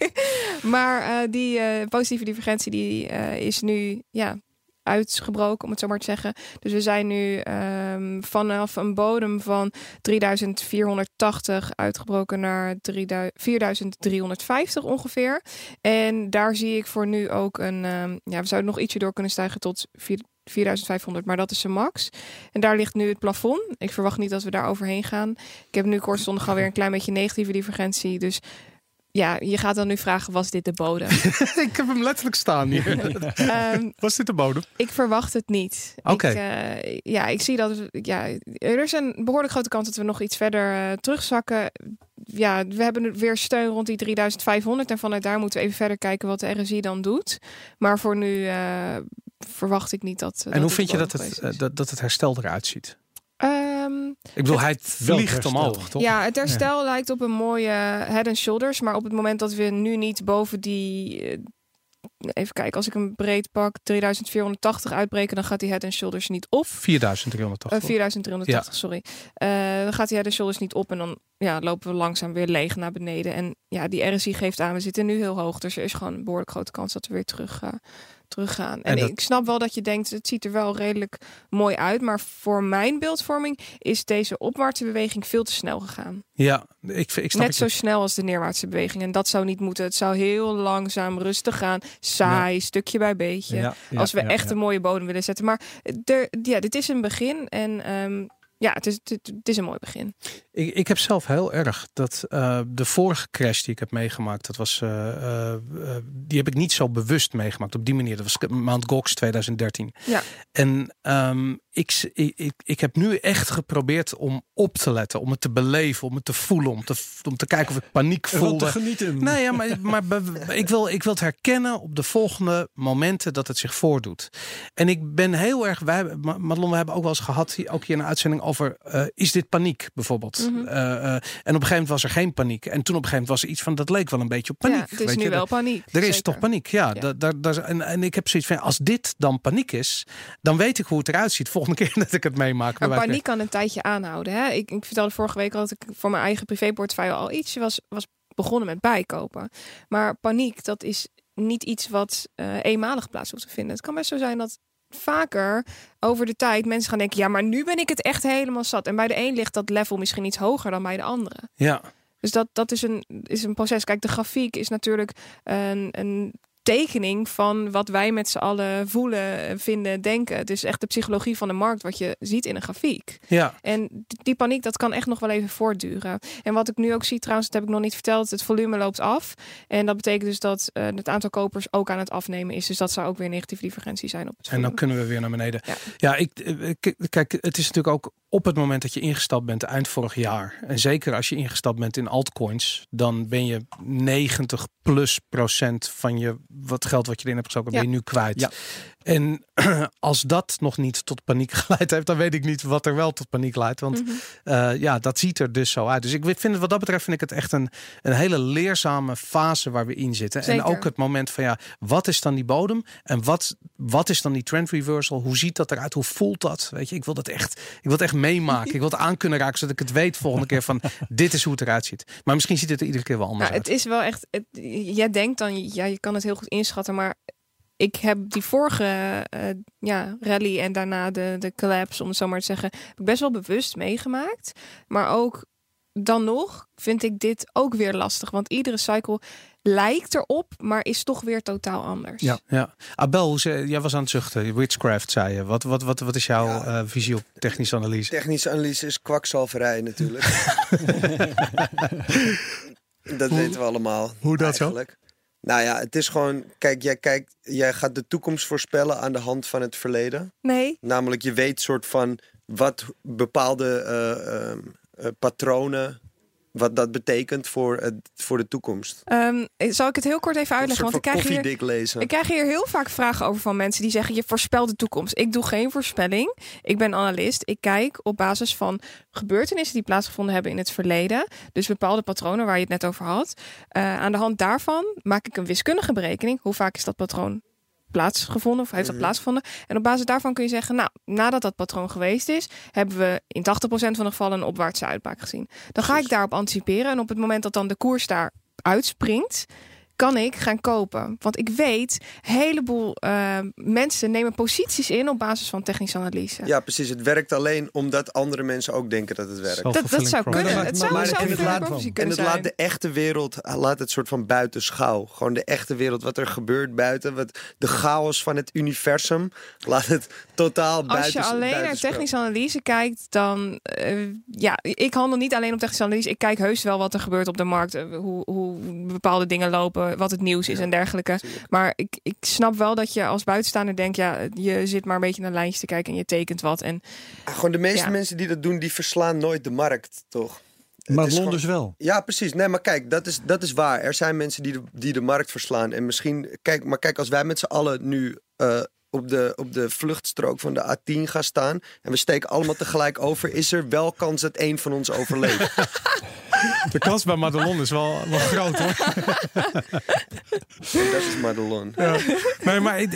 maar eh, die eh, positieve divergentie die eh, is nu ja, uitgebroken, om het zo maar te zeggen. Dus we zijn nu ehm, vanaf een bodem van 3480 uitgebroken naar 3000 4350 ongeveer. En daar zie ik voor nu ook een, ehm, ja, we zouden nog ietsje door kunnen stijgen tot 4 4500, maar dat is zijn max. En daar ligt nu het plafond. Ik verwacht niet dat we daar overheen gaan. Ik heb nu kortstondig alweer een klein beetje negatieve divergentie. Dus ja, je gaat dan nu vragen, was dit de bodem? ik heb hem letterlijk staan hier. Ehm, was dit de bodem? ik verwacht het niet. Oké. Ik, eh, ja, ik zie dat. Ja, er is een behoorlijk grote kans dat we nog iets verder eh, terugzakken. Ja, we hebben weer steun rond die 3500. En vanuit daar moeten we even verder kijken wat de RSI dan doet. Maar voor nu eh, verwacht ik niet dat. dat En hoe vind je dat het, dat, dat het herstel eruit ziet? Ehm, Ik bedoel, hij vliegt omhoog, toch? Ja, het herstel lijkt op een mooie head and shoulders. Maar op het moment dat we nu niet boven die... eh, Even kijken, als ik een breed pak 3480 uitbreken... dan gaat die head and shoulders niet op. 4380. Eh 4380, sorry. Eh, dan gaat die head and shoulders niet op en dan ja, lopen we langzaam weer leeg naar beneden. En ja, die RSI geeft aan, we zitten nu heel hoog. Dus er is gewoon een behoorlijk grote kans dat we weer terug, eh, teruggaan. En, En dat- ik snap wel dat je denkt, het ziet er wel redelijk mooi uit. Maar voor mijn beeldvorming is deze opwaartse beweging veel te snel gegaan. Ja, ik, ik snap Net het. zo snel als de neerwaartse beweging. En dat zou niet moeten. Het zou heel langzaam, rustig gaan. Saai, stukje bij beetje Ja, ja, als we echt een mooie bodem willen zetten. Maar er, ja, dit is een begin. En ehm, ja, het is, het, het is een mooi begin. Ik, ik heb zelf heel erg dat eh, de vorige crash die ik heb meegemaakt, dat was, eh, eh, die heb ik niet zo bewust meegemaakt op die manier. Dat was Mount Gox 2013. Ja. En ehm, ik, ik, ik, ik heb nu echt geprobeerd om op te letten, om het te beleven, om het te voelen, om te, om te kijken of ik paniek Ervan te genieten. Nee, ja, maar, maar be- ik, wil, ik wil het herkennen op de volgende momenten dat het zich voordoet. En ik ben heel erg. Wij, Madelon, we hebben ook wel eens gehad, hier- ook hier in een uitzending over. eh, is dit paniek bijvoorbeeld? Mhm. Eh, eh, en op een gegeven moment was er geen paniek. En toen op een gegeven moment was er iets van. Dat leek wel een beetje op paniek. ja, het is weet nu je? wel paniek. Er is toch paniek, ja. Ja. Da- daar- daar- en, en ik heb zoiets van, als dit dan paniek is, dan weet ik hoe het eruit ziet. Volgende keer dat ik het meemaak. Maar paniek kan een tijdje aanhouden. Hè? Ik, ik vertelde vorige week al dat ik voor mijn eigen privéportefeuille al iets was, was begonnen met bijkopen. Maar paniek, dat is niet iets wat eh, eenmalig plaats hoeft te vinden. Het kan best zo zijn dat vaker over de tijd mensen gaan denken... ja, maar nu ben ik het echt helemaal zat. En bij de een ligt dat level misschien iets hoger dan bij de andere. Ja, Dus dat, dat is, een, is een proces. Kijk, de grafiek is natuurlijk een, een tekening van wat wij met z'n allen voelen, vinden, denken. Het is echt de psychologie van de markt wat je ziet in een grafiek. ja. En die paniek, dat kan echt nog wel even voortduren. En wat ik nu ook zie, trouwens, dat heb ik nog niet verteld, het volume loopt af. En dat betekent dus dat eh, het aantal kopers ook aan het afnemen is. Dus dat zou ook weer negatieve divergentie zijn op het En dan kunnen we weer naar beneden. Ja. Ja, ik, eh, kijk, het is natuurlijk ook op het moment dat je ingestapt bent eind vorig jaar. En zeker als je ingestapt bent in altcoins, dan ben je 90 plus procent van je wat geld wat je erin hebt gestoken, ben je nu kwijt. En als dat nog niet tot paniek geleid heeft, dan weet ik niet wat er wel tot paniek leidt. Want Mhm. eh, ja, dat ziet er dus zo uit. Dus ik vind het wat dat betreft vind ik het echt een, een hele leerzame fase waar we in zitten. Zeker. En ook het moment van ja, wat is dan die bodem? En wat, wat is dan die trend reversal? Hoe ziet dat eruit? Hoe voelt dat? Weet je, ik wil dat echt, ik wil het echt meemaken. Ik wil het aan kunnen raken, zodat ik het weet volgende keer van dit is hoe het eruit ziet. Maar misschien ziet het er iedere keer wel anders Nou, het uit. is wel echt. Het, jij denkt dan, ja, je kan het heel goed inschatten, maar ik heb die vorige eh, ja, rally en daarna de, de collapse, om het zo maar te zeggen, best wel bewust meegemaakt. Maar ook dan nog vind ik dit ook weer lastig, want iedere cycle lijkt erop, maar is toch weer totaal anders. Ja, ja. Abel, jij was aan het zuchten. Witchcraft zei je. Wat, wat, wat, wat is jouw Ja. eh, visie op technische analyse? Technische analyse is kwakzalverij natuurlijk. dat Hoe- weten we allemaal. hoe dat zo? Nou ja, het is gewoon... Kijk, jij, kijkt, jij gaat de toekomst voorspellen aan de hand van het verleden. Nee, Namelijk, je weet soort van wat bepaalde eh, ehm, eh, patronen... wat dat betekent voor, het, voor de toekomst. Ehm, zal ik het heel kort even uitleggen? Want ik krijg hier lezen. Ik krijg hier heel vaak vragen over van mensen die zeggen: je voorspelt de toekomst. Ik doe geen voorspelling. Ik ben analist. Ik kijk op basis van gebeurtenissen die plaatsgevonden hebben in het verleden. Dus bepaalde patronen waar je het net over had. Eh, aan de hand daarvan maak ik een wiskundige berekening. Hoe vaak is dat patroon plaatsgevonden of heeft dat Mhm. plaatsgevonden? En op basis daarvan kun je zeggen: Nou, nadat dat patroon geweest is, hebben we in 80% van de gevallen een opwaartse uitbraak gezien. Dan ga ik daarop anticiperen. En op het moment dat dan de koers daar uitspringt, kan ik gaan kopen. Want ik weet, een heleboel eh, mensen nemen posities in op basis van technische analyse. Ja, precies. Het werkt alleen omdat andere mensen ook denken dat het werkt. Dat, dat zou kunnen. Het zou Maar- en het laat- En het zijn. laat de echte wereld, laat het soort van buiten schouw. Gewoon de echte wereld, wat er gebeurt buiten. Wat, de chaos van het universum. Laat het totaal buiten Als je alleen naar technische analyse kijkt, dan eh, ja, ik handel niet alleen op technische analyse. Ik kijk heus wel wat er gebeurt op de markt, eh, hoe, hoe bepaalde dingen lopen, wat het nieuws is Ja, en dergelijke. Maar ik, ik snap wel dat je als buitenstaander denkt, ja, je zit maar een beetje naar lijntjes te kijken en je tekent wat. En Gewoon de meeste Ja. mensen die dat doen, die verslaan nooit de markt, toch? Maar Londen dus wel. Ja, precies. Nee, maar kijk, dat is, dat is waar. Er zijn mensen die de, die de markt verslaan. En misschien, kijk, maar kijk, als wij met z'n allen nu eh, op, de, op de vluchtstrook van de A10 gaan staan. en we steken allemaal tegelijk over, is er wel kans dat één van ons overleeft. De kans bij Madelon is wel, wel groot hoor. dat is Madelon. Ja. Maar, maar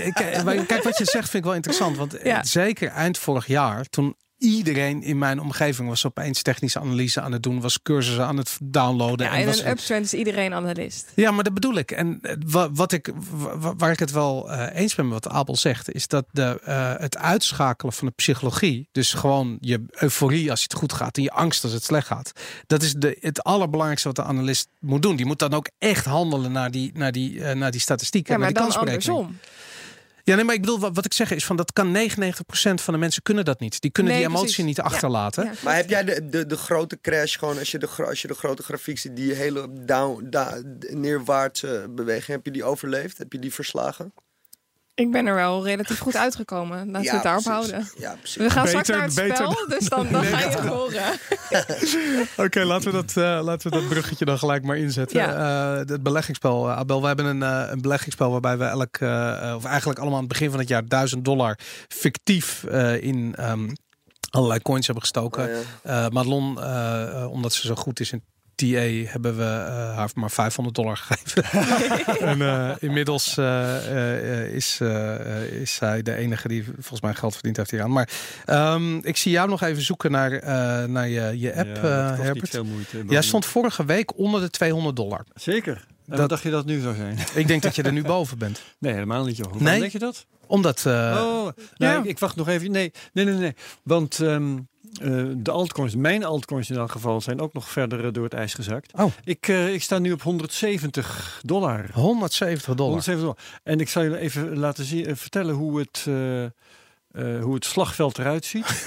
kijk, wat je zegt vind ik wel interessant. Want Ja. zeker eind vorig jaar, toen iedereen in mijn omgeving was opeens technische analyse aan het doen, was cursussen aan het downloaden. ja, en in was een uptrend is iedereen analist. Ja, maar dat bedoel ik. En eh, wa- wat ik, wa- waar ik het wel eh, eens ben met wat Abel zegt, is dat de, eh, het uitschakelen van de psychologie, dus gewoon je euforie als het goed gaat en je angst als het slecht gaat, dat is de, het allerbelangrijkste wat de analist moet doen. Die moet dan ook echt handelen naar die, naar die, naar die statistieken. Ja, naar die dan andersom. Ja, nee, maar ik bedoel, wat, wat ik zeg is van dat kan 99% van de mensen kunnen dat niet. Die kunnen Nee, die emotie precies. niet achterlaten. Ja, Maar heb jij de, de, de grote crash gewoon, als je de, als je de grote grafiek ziet, die hele down, da, neerwaartse beweging, heb je die overleefd? Heb je die verslagen? Ik ben er wel relatief goed uitgekomen. Laten we het daarop precies. houden. Ja, precies. We gaan Beter- straks naar het beter spel, dus dan, dan Nee, ga je het horen. Oké, laten, we dat, eh, laten we dat bruggetje dan gelijk maar inzetten. Ja. Eh, het beleggingsspel, eh, Abel. We hebben een, eh, een beleggingsspel waarbij we elk, eh, of eigenlijk allemaal aan het begin van het jaar 1000 dollar fictief eh, in ehm, allerlei coins hebben gestoken. Oh, ja. Eh, Madelon, omdat ze zo goed is in TA, hebben we eh, haar maar 500 dollar gegeven. en eh, inmiddels eh, is, is zij de enige die volgens mij geld verdiend heeft hieraan. Maar ehm, ik zie jou nog even zoeken naar, eh, naar je, je app, Ja, eh, niet Herbert. veel moeite. Jij stond vorige week onder de 200 dollar. Zeker. En Dat- dacht je dat nu zou zijn? Ik denk dat je er nu boven bent. Nee, helemaal niet, joh. Hoe Nee? denk je dat? Omdat... eh, oh, nou, ja. ik, ik wacht nog even. Nee, nee, nee, nee. Want ehm, eh, de altcoins, mijn altcoins in elk geval, zijn ook nog verder eh, door het ijs gezakt. Oh. Ik, eh, ik sta nu op 170 dollar. 170 dollar. 170 dollar. En ik zal je even laten zien, vertellen hoe het, hoe het slagveld eruit ziet.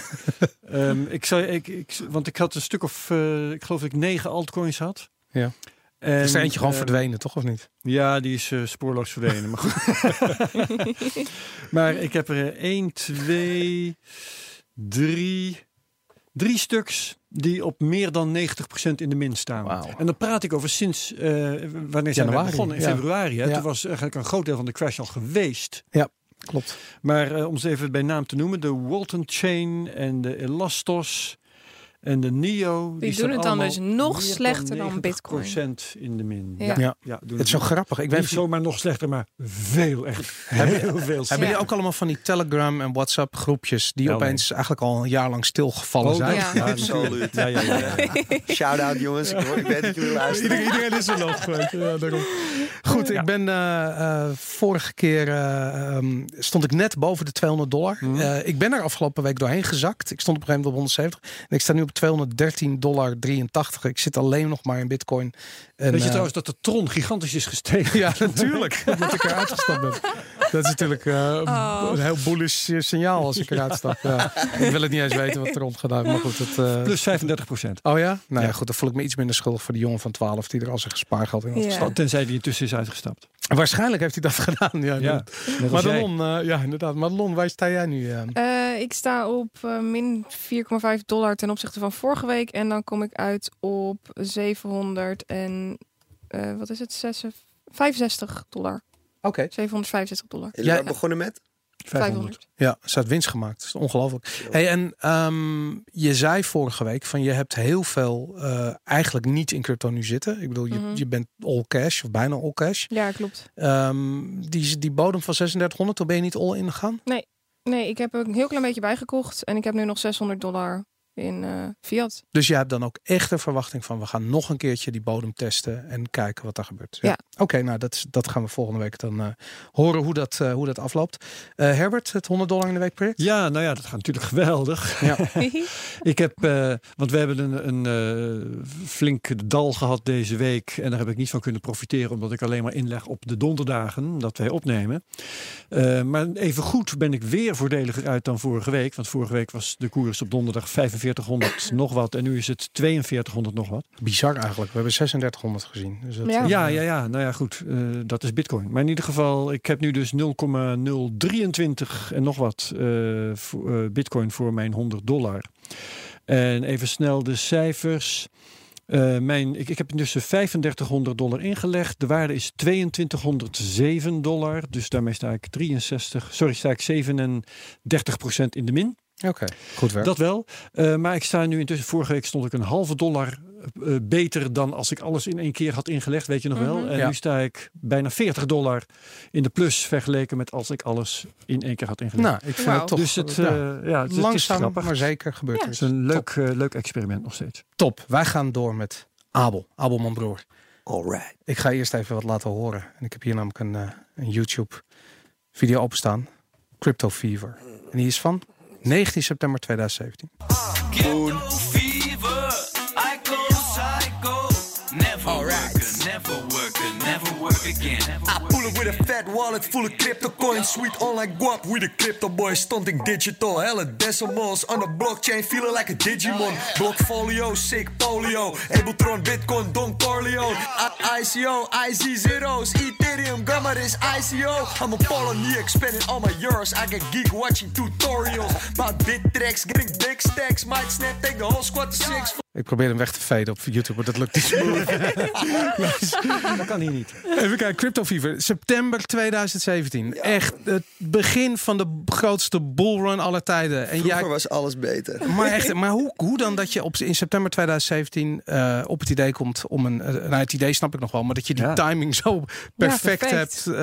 Ehm, ik zou, ik, ik, want ik had een stuk of, ik geloof dat ik negen altcoins had. Ja. En, is er eentje gewoon verdwenen, toch of niet? Ja, die is spoorloos verdwenen. Maar, goed. maar ik heb er eh, 1, 2, 3, drie stuks die op meer dan 90% in de min staan. En dan praat ik over sinds, eh, wanneer zijn we begonnen? In ja. februari. Hè? Ja. Toen was eigenlijk een groot deel van de crash al geweest. Klopt. Maar eh, om ze even bij naam te noemen, de Walton Chain en de Elastos en de NIO. Die staan doen het dan allemaal dus nog slechter dan Bitcoin. 90% in de min. Ja. Ja, Ja. ja. doen Het is zo grappig. Ik weet niet zomaar nog slechter, maar veel echt. Heel veel Hebben jullie ook allemaal van die Telegram en WhatsApp groepjes die Ja, opeens eigenlijk al een jaar lang stilgevallen Oh, zijn? Ja. Absoluut. Ja, ja, ja. ja. Shout-out jongens, ik, hoor, ik weet dat jullie luisteren. Iedereen, iedereen is er nog. Ja, daarom. Goed, Ja. ik ben eh, eh, vorige keer eh, ehm, stond ik net boven de 200 dollar. Mhm. Eh, ik ben er afgelopen week doorheen gezakt. Ik stond op een gegeven moment op 170 en ik sta nu op 213 dollar 83. Ik zit alleen nog maar in Bitcoin. En, Weet je trouwens dat de tron gigantisch is gestegen? Ja, natuurlijk. Omdat ik eruit gestapt ben. Dat is natuurlijk eh, Oh. een heel bullish signaal als ik eruit stap. Ja. Ik wil het niet eens weten wat er rond gedaan Maar goed, het, eh, Plus 35 procent. Oh ja? Nou ja, Ja. goed. Dan voel ik me iets minder schuldig voor die jongen van 12 die er al zijn spaargeld in had Ja. Tenzij die intussen is uitgestapt. Waarschijnlijk heeft hij dat gedaan. Ja, Ja, jij. Madelon, eh, ja, inderdaad. Madelon, waar sta jij nu? eh? Eh, ik sta op eh, min 4,5 dollar ten opzichte van vorige week. En dan kom ik uit op 700 en... eh, wat is het? 66 65 dollar. Oké. 765 dollar. Jullie Ja. begonnen met? 500. Ja, ze had winst gemaakt. Dat is ongelooflijk. Hey, en ehm, je zei vorige week van je hebt heel veel eh, eigenlijk niet in crypto nu zitten. Ik bedoel, je, Mhm. je bent all cash of bijna all cash. Ja, klopt. Ehm, die, die bodem van 3600, toen ben je niet all in gegaan? Nee, ik heb er een heel klein beetje bijgekocht. En ik heb nu nog 600 dollar in eh, Fiat. Dus je hebt dan ook echt de verwachting van we gaan nog een keertje die bodem testen en kijken wat er gebeurt. Ja. Oké, nou dat, is- dat gaan we volgende week dan eh, horen hoe dat, eh, hoe dat afloopt. Eh, Herbert, het 100 dollar in de week project. Ja, nou ja, dat gaat natuurlijk geweldig. Ja. Ik heb, eh, want we hebben een, een eh, flink dal gehad deze week. En daar heb ik niet van kunnen profiteren, omdat ik alleen maar inleg op de donderdagen dat wij opnemen. Eh, maar even goed ben ik weer voordeliger uit dan vorige week. Want vorige week was de koers op donderdag 4500 nog wat. En nu is het 4200 nog wat. Bizar eigenlijk. We hebben 3600 gezien. Dus dat, Ja. Ja, ja, ja. Nou ja, goed. eh, dat is Bitcoin. Maar in ieder geval, ik heb nu dus 0,023 en nog wat eh, voor, eh, Bitcoin voor mijn 100 dollar. En even snel de cijfers. Eh, mijn, ik, ik heb intussen 3500 dollar ingelegd. De waarde is 2207 dollar. Dus daarmee sta ik 63, sorry, sta ik 37% in de min. Oké, goed werk. Dat wel. Eh, maar ik sta nu intussen, vorige week stond ik een halve dollar eh, beter dan als ik alles in één keer had ingelegd, weet je nog wel. Mhm. En Ja. nu sta ik bijna 40 dollar in de plus vergeleken met als ik alles in één keer had ingelegd. nou, ik vind het toch dus het, ja, eh, ja, het, is- het is langzaam, maar zeker gebeurt Ja. er. Het is een leuk, eh, leuk experiment nog steeds. Top. Wij gaan door met Abel. Abel, mijn broer. Alright. Ik ga eerst even wat laten horen. En ik heb hier namelijk een, eh, een YouTube video openstaan. Crypto Fever. En die is van 19 september 2017. Never working, never work again. I pull up with a fat wallet full of crypto coins. Sweet online guap with a crypto boy. Stunting digital. Hella decimals on the blockchain. Feeling like a Digimon. Blockfolio, sick polio. Abletron, Bitcoin, Don Corleone. I- ICO, IZ zeros. Ethereum, Gamma is ICO. I'm a Poloniex, spending all my euros. I get geek watching tutorials. About bit tracks, getting big stacks. Might snap, take the whole squad to six. Ik probeer hem weg te faden op YouTube, maar dat lukt niet. Dat kan hier niet. Even kijken, Crypto Fever. September 2017. Echt het begin van de grootste bullrun aller tijden. En Vroeger jij, was alles beter. maar echt, maar hoe, hoe dan dat je op, in september 2017 eh, op het idee komt om een... eh, nou, het idee snap ik nog wel, maar dat je die Ja. timing zo perfect, perfect. hebt. eh,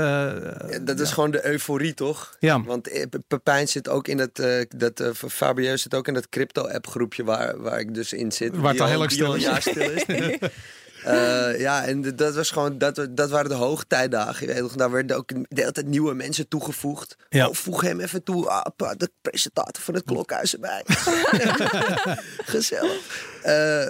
Ja, dat is gewoon de euforie, toch? Ja. Want Pe- Pepijn zit ook in dat, eh dat eh, Fabio zit ook in dat crypto-app groepje waar, waar ik dus in zit. Waar het al heel stil is. stil is. Eh, ja, en dat was gewoon, dat, dat waren de hoogtijdagen. Je weet nog, daar werden ook de hele tijd nieuwe mensen toegevoegd. Ja. Oh, voeg hem even toe. Ah, de presentator van het klokhuis erbij. Gezellig. Eh,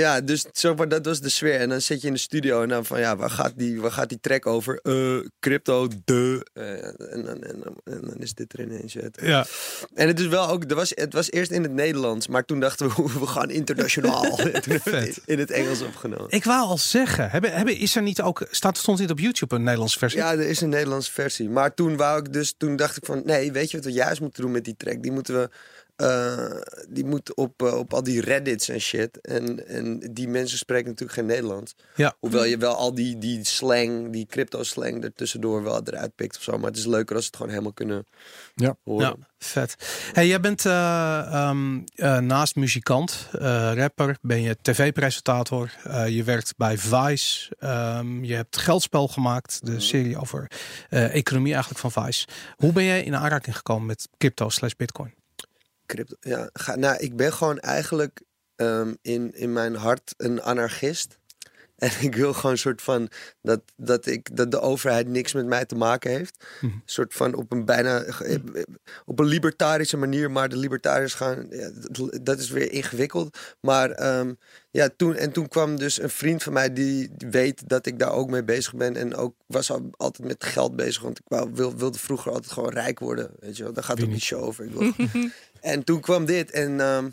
ja, dus zo, maar dat was de sfeer. En dan zit je in de studio en dan van ja, waar gaat die, waar gaat die track over? Eh, crypto, de. Eh, en, dan- en, dan- en dan is dit er ineens. uit. ja. En het is wel ook, er was, het was eerst in het Nederlands, maar toen dachten we, we gaan internationaal. Toen het in het Engels opgenomen. Ik wou al zeggen, hebben, hebben, is er niet ook, staat, stond niet op YouTube een Nederlandse versie? Ja, er is een Nederlandse versie. Maar toen wou ik dus, toen dacht ik van, nee, weet je wat we juist moeten doen met die track? Die moeten we, eh, die moet op, eh, op al die Reddits en shit. En, en die mensen spreken natuurlijk geen Nederlands. Ja. Hoewel je wel al die, die slang, die crypto slang er tussendoor wel eruit pikt of zo. Maar het is leuker als het gewoon helemaal kunnen Ja. horen. Ja, vet. Hey, jij bent eh, ehm, eh, naast muzikant, rapper, ben je tv-presentator. je werkt bij Vice. ehm, je hebt Geldspel gemaakt, de serie over economie eigenlijk van Vice. Hoe ben jij in aanraking gekomen met crypto slash bitcoin? Crypto, ja, ga, nou, ik ben gewoon eigenlijk ehm, in, in mijn hart een anarchist. En ik wil gewoon een soort van dat, dat, ik, dat de overheid niks met mij te maken heeft. Mhm. Een soort van op een bijna op een libertarische manier. Maar de libertariërs gaan, ja, dat, dat is weer ingewikkeld. Maar ehm, ja, toen, en toen kwam dus een vriend van mij die, weet dat ik daar ook mee bezig ben. En ook was al, altijd met geld bezig. Want ik wou, wil, wilde vroeger altijd gewoon rijk worden. Weet je wel, daar gaat ook die niet? show over. Ik wil en toen kwam dit en, ehm,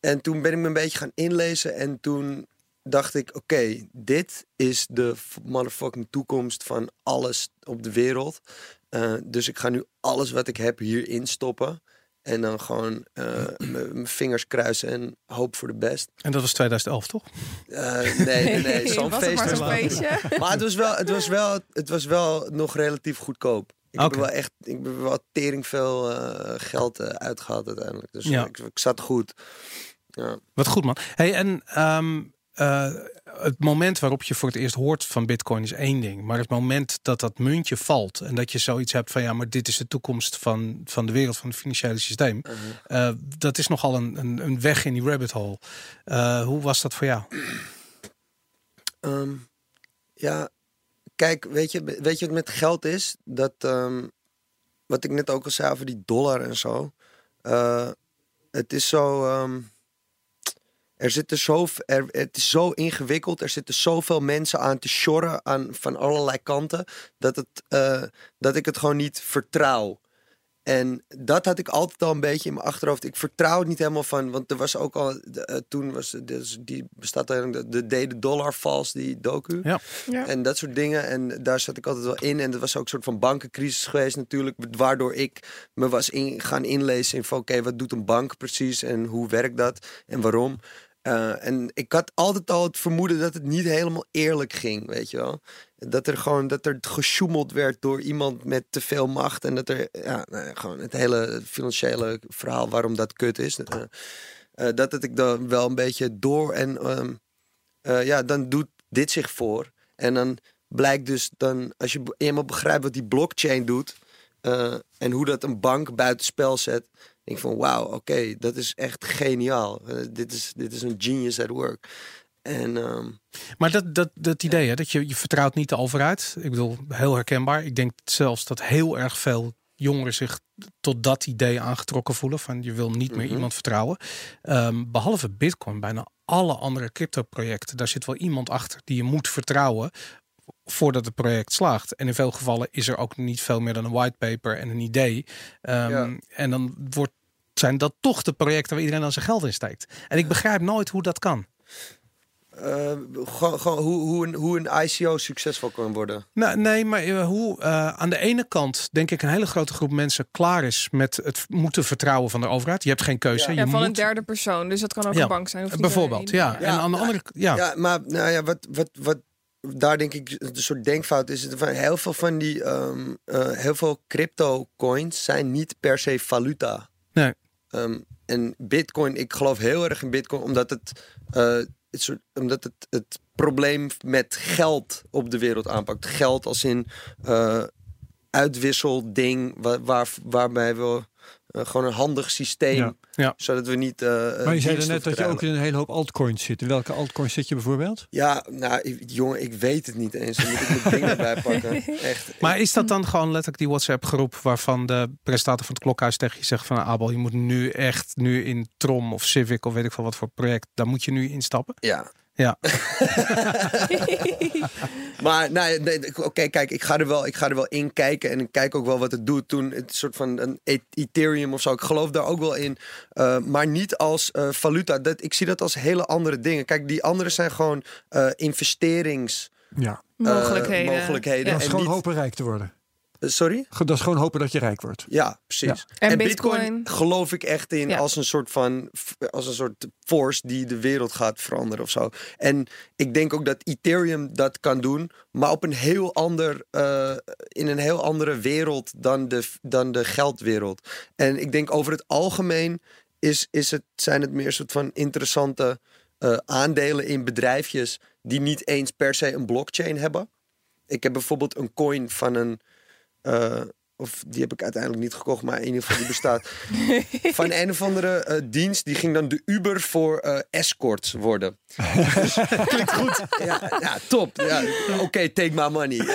en toen ben ik me een beetje gaan inlezen. En toen dacht ik, oké, dit is de motherfucking toekomst van alles op de wereld. Eh, dus ik ga nu alles wat ik heb hierin stoppen. En dan gewoon eh, mijn vingers kruisen en hoop voor de best. En dat was 2011, toch? Eh, nee, nee, nee. Zo'n feest maar was feestje. maar het was, wel, het, was wel, het was wel nog relatief goedkoop. Ik Oké. heb er wel echt, ik heb wel tering veel eh, geld eh, uitgehaald uiteindelijk. Dus Ja. ik, ik zat goed. Ja. Wat goed, man. Hey, en ehm, eh, het moment waarop je voor het eerst hoort van Bitcoin is één ding. Maar het moment dat dat muntje valt en dat je zoiets hebt van ja, maar dit is de toekomst van, van de wereld, van het financiële systeem. Mhm. eh, dat is nogal een, een, een weg in die rabbit hole. Eh, hoe was dat voor jou? Ehm, ja, kijk, weet je, weet je wat met geld is? Dat, ehm, wat ik net ook al zei over die dollar en zo. het is zo. ehm, er zitten zo, er, het is zo ingewikkeld. Er zitten zoveel mensen aan te sjorren aan, van allerlei kanten. Dat, het, eh, dat ik het gewoon niet vertrouw. En dat had ik altijd al een beetje in mijn achterhoofd. Ik vertrouw het niet helemaal van. Want er was ook al. de, eh, toen was. Dus die bestaat eigenlijk. De, de, de dollar vals, die docu. Ja. Ja. En dat soort dingen. En daar zat ik altijd wel in. En dat was ook een soort van bankencrisis geweest natuurlijk. Waardoor ik me was in, gaan inlezen in van oké, wat doet een bank precies? En hoe werkt dat? En waarom? Eh, en ik had altijd al het vermoeden dat het niet helemaal eerlijk ging, weet je wel. Dat er gewoon dat er gesjoemeld werd door iemand met te veel macht. En dat er ja, nou gewoon het hele financiële verhaal waarom dat kut is. eh, dat het ik dan wel een beetje door en ehm, eh, ja, dan doet dit zich voor. En dan blijkt dus dan, als je eenmaal begrijpt wat die blockchain doet en hoe dat een bank buitenspel zet, denk ik van wauw, oké, dat is echt geniaal. Eh, dit, is, dit is een genius at work. En ehm, Maar dat, dat, dat idee, hè, dat je, je vertrouwt niet de overheid. Ik bedoel, heel herkenbaar. Ik denk zelfs dat heel erg veel jongeren zich tot dat idee aangetrokken voelen. Van je wil niet meer Mhm. iemand vertrouwen. Ehm, behalve Bitcoin, bijna alle andere crypto-projecten. Daar zit wel iemand achter die je moet vertrouwen voordat het project slaagt. En in veel gevallen is er ook niet veel meer dan een whitepaper en een idee. Ehm, Ja. En dan wordt, zijn dat toch de projecten waar iedereen dan zijn geld in steekt. En ik begrijp nooit hoe dat kan. eh, gewoon, gewoon hoe, hoe, een, hoe een ICO succesvol kan worden. Nou, nee, maar eh, hoe eh, aan de ene kant denk ik een hele grote groep mensen klaar is met het moeten vertrouwen van de overheid. Je hebt geen keuze. Ja. je Ja, van moet, een derde persoon. Dus dat kan ook Ja, een bank zijn. Of bijvoorbeeld, ja. En aan de Ja, andere ja. Ja, maar nou ja, wat, wat, wat daar denk ik een soort denkfout is. Van heel veel van die, ehm, eh, heel veel crypto coins zijn niet per se valuta. Nee. Ehm, en bitcoin, ik geloof heel erg in bitcoin, omdat het, eh, het soort, omdat het, het probleem met geld op de wereld aanpakt. Geld als in eh uitwisselding, waar, waar, waarbij we eh, gewoon een handig systeem, Ja. Ja. zodat we niet. eh, Maar je zei net dat je ook in een hele hoop altcoins zit. In welke altcoins zit je bijvoorbeeld? Ja, nou, ik- jongen, ik weet het niet eens. Dan moet ik mijn dingen erbij pakken. Echt. Maar is dat dan gewoon letterlijk die WhatsApp groep waarvan de presentator van het klokhuis tegen je zegt van "Nou, Abel, je moet nu echt nu in Trom of Civic of weet ik veel wat voor project, daar moet je nu instappen. Ja. Ja. Maar, nou, ja, nee, oké, kijk, ik ga, er wel, ik ga er wel in kijken. En ik kijk ook wel wat het doet. Toen het soort van een E- Ethereum of zo. Ik geloof daar ook wel in. Eh, maar niet als eh, valuta. Dat, ik zie dat als hele andere dingen. Kijk, die andere zijn gewoon eh investerings... Ja. eh, Mogelijkheden. En gewoon niet- hopen rijk te worden. Sorry? Dat is gewoon hopen dat je rijk wordt. Ja, precies. En En, Bitcoin- Bitcoin, geloof ik echt in Ja. als een soort van als een soort force die de wereld gaat veranderen of zo. En ik denk ook dat Ethereum dat kan doen, maar op een heel ander eh, in een heel andere wereld dan de, dan de geldwereld. En ik denk over het algemeen is, is het, zijn het meer soort van interessante eh, aandelen in bedrijfjes die niet eens per se een blockchain hebben. Ik heb bijvoorbeeld een coin van een eh, of die heb ik uiteindelijk niet gekocht, maar in ieder geval die bestaat. van een of andere eh, dienst, die ging dan de Uber voor eh, escorts worden. Dus, klinkt goed. Ja, ja top. Ja, Oké, take my money.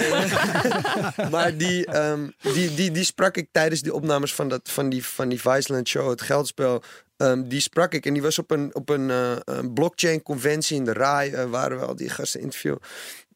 maar die, ehm, die, die, die sprak ik tijdens die opnames van, dat, van, die, van die Viceland show, het geldspel. Ehm, die sprak ik en die was op een, op een, eh, een blockchain conventie in de RAI. eh, waren we al die gasten interview.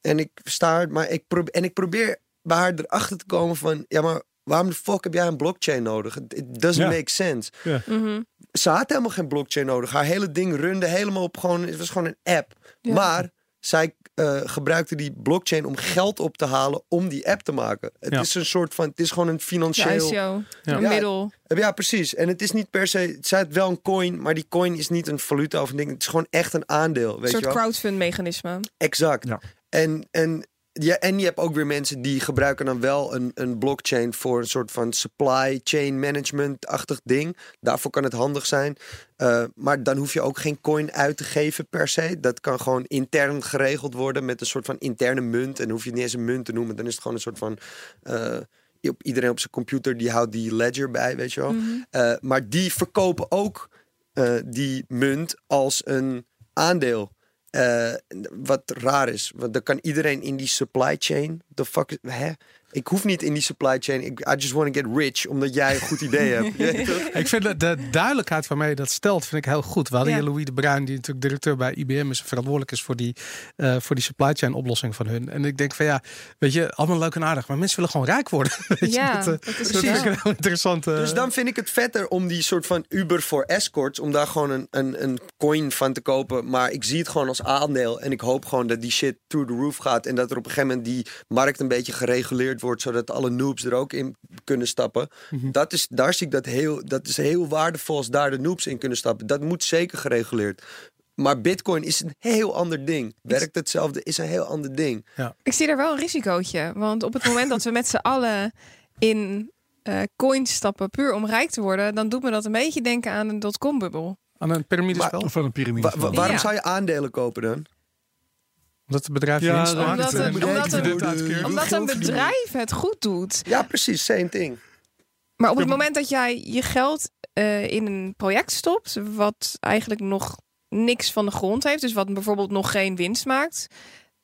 En ik sta er, maar ik probeer, en ik probeer bij haar erachter te komen van, ja, maar waarom de fuck heb jij een blockchain nodig? It doesn't Ja. make sense. Mhm. Ze had helemaal geen blockchain nodig. Haar hele ding runde helemaal op gewoon, het was gewoon een app. Ja. Maar zij eh, gebruikte die blockchain om geld op te halen om die app te maken. Het Ja. is een soort van, het is gewoon een financieel. ICO, Ja. een Ja. middel. Ja, precies. En het is niet per se, zij had wel een coin, maar die coin is niet een valuta of een ding. Het is gewoon echt een aandeel, Een weet soort je wel? crowdfund mechanisme. Exact. Ja. En, en ja, en je hebt ook weer mensen die gebruiken dan wel een, een blockchain voor een soort van supply chain management-achtig ding. Daarvoor kan het handig zijn. Uh, maar dan hoef je ook geen coin uit te geven per se. Dat kan gewoon intern geregeld worden met een soort van interne munt. En hoef je het niet eens een munt te noemen. Dan is het gewoon een soort van. Uh, op, iedereen op zijn computer die houdt die ledger bij, weet je wel. Mhm. Uh, maar die verkopen ook die munt als een aandeel. Uh, wat raar is, want dan kan iedereen in die supply chain. The fuck, hè? Ik hoef niet in die supply chain. Ik, I just want to get rich, omdat jij een goed idee hebt. ik vind de, de, duidelijkheid waarmee je dat stelt, vind ik heel goed. We hadden Ja. hier Louis de Bruin, die natuurlijk directeur bij IBM is, verantwoordelijk is voor die, eh, voor die supply chain oplossing van hun. En ik denk van ja, weet je, allemaal leuk en aardig, maar mensen willen gewoon rijk worden. Weet Ja, je, dat, eh, dat is ik een heel interessant. eh, Dus dan vind ik het vetter om die soort van Uber voor escorts, om daar gewoon een, een, een coin van te kopen. Maar ik zie het gewoon als aandeel. En ik hoop gewoon dat die shit through the roof gaat. En dat er op een gegeven moment die markt een beetje gereguleerd wordt, zodat alle noobs er ook in kunnen stappen. dat is, daar zie ik dat heel, dat is heel waardevol als daar de noobs in kunnen stappen. Dat moet zeker gereguleerd. Maar Bitcoin is een heel ander ding. Werkt hetzelfde, is een heel ander ding. Ik zie daar wel een risicootje. Want op het moment dat we met z'n allen in eh, coins stappen, puur om rijk te worden, dan doet me dat een beetje denken aan een dotcom-bubbel. aan een piramidespel. Of van een piramide. Wa- wa- waarom Ja. zou je aandelen kopen dan? Omdat het bedrijf Ja, winst maakt. Het omdat een bedrijf het goed doet. Ja, precies, same thing. Maar op het moment dat jij je geld eh, in een project stopt, wat eigenlijk nog niks van de grond heeft, dus wat bijvoorbeeld nog geen winst maakt,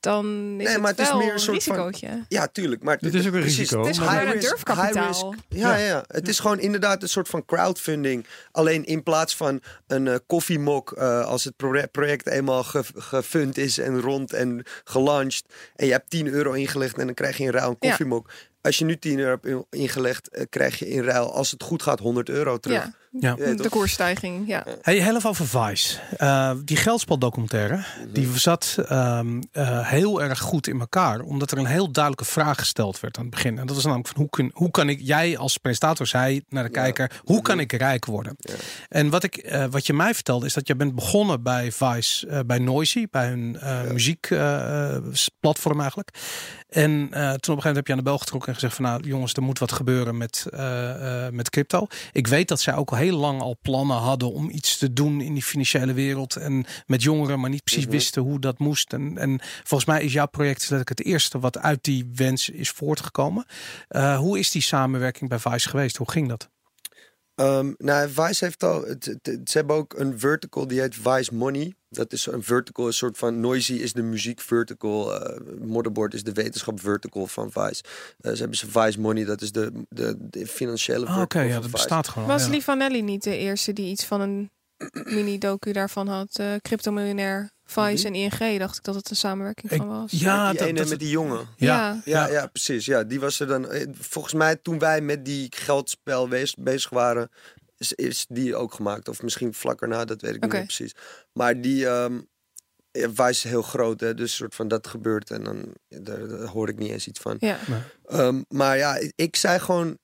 dan is Nee, het maar het is wel meer een een soort van- risicootje. Ja, tuurlijk. Maar Dit is ook een precies, risico. Het is High een risk, durfkapitaal. high risk. Ja, ja, ja. Het is gewoon inderdaad een soort van crowdfunding. Alleen in plaats van een eh, koffiemok, eh, als het proje- project eenmaal ge- gefund is en rond en gelanceerd. En je hebt 10 euro ingelegd en dan krijg je in ruil een Ja. koffiemok. Als je nu 10 euro hebt in- ingelegd, eh, krijg je in ruil, als het goed gaat, 100 euro terug. Ja, Ja. De koersstijging. Ja. Hey, heel even over Vice. Eh, die geldspel-documentaire, die zat ehm, eh, heel erg goed in elkaar. Omdat er een heel duidelijke vraag gesteld werd aan het begin. En dat was namelijk van hoe, kun, hoe kan ik, jij als presentator zei naar de kijker, hoe kan ik rijk worden? En wat, ik, eh, wat je mij vertelde is dat je bent begonnen bij Vice, eh, bij Noisy, bij hun eh muziekplatform eigenlijk. En eh, toen op een gegeven moment heb je aan de bel getrokken en gezegd van nou jongens, er moet wat gebeuren met, eh, eh, met crypto. Ik weet dat zij ook al heel lang al plannen hadden om iets te doen in die financiële wereld en met jongeren, maar niet precies wisten hoe dat moest. En, en volgens mij is jouw project ik het eerste wat uit die wens is voortgekomen. Eh, hoe is die samenwerking bij Vice geweest? Hoe ging dat? Ehm, nou, Vice heeft al. Het, het- het- ze hebben ook een vertical die heet Vice Money. Dat is een vertical, een soort van Noisy is de muziek vertical. eh Motherboard is de wetenschap vertical van Vice. Eh, ze hebben ze Vice Money, dat is de, de, de financiële Ah, vertical. Oké, ja, van dat Vice. bestaat gewoon. Was ja. Lee Vanelli niet de eerste die iets van een mini-docu daarvan had? eh cryptomiljonair, Vice en ING, dacht ik dat het een samenwerking Ik- van was. ja, die dat, ene dat, met die jongen. ja. Ja, ja, precies. Ja, die was er dan. eh, Volgens mij, toen wij met die geldspel wees- bezig waren, is, is die ook gemaakt. Of misschien vlak erna, dat weet ik niet meer precies. Maar die. ehm ja, is heel groot, hè, dus soort van dat gebeurt en dan daar, daar hoor ik niet eens iets van. Ja. Ehm, maar ja, ik- ik zei gewoon.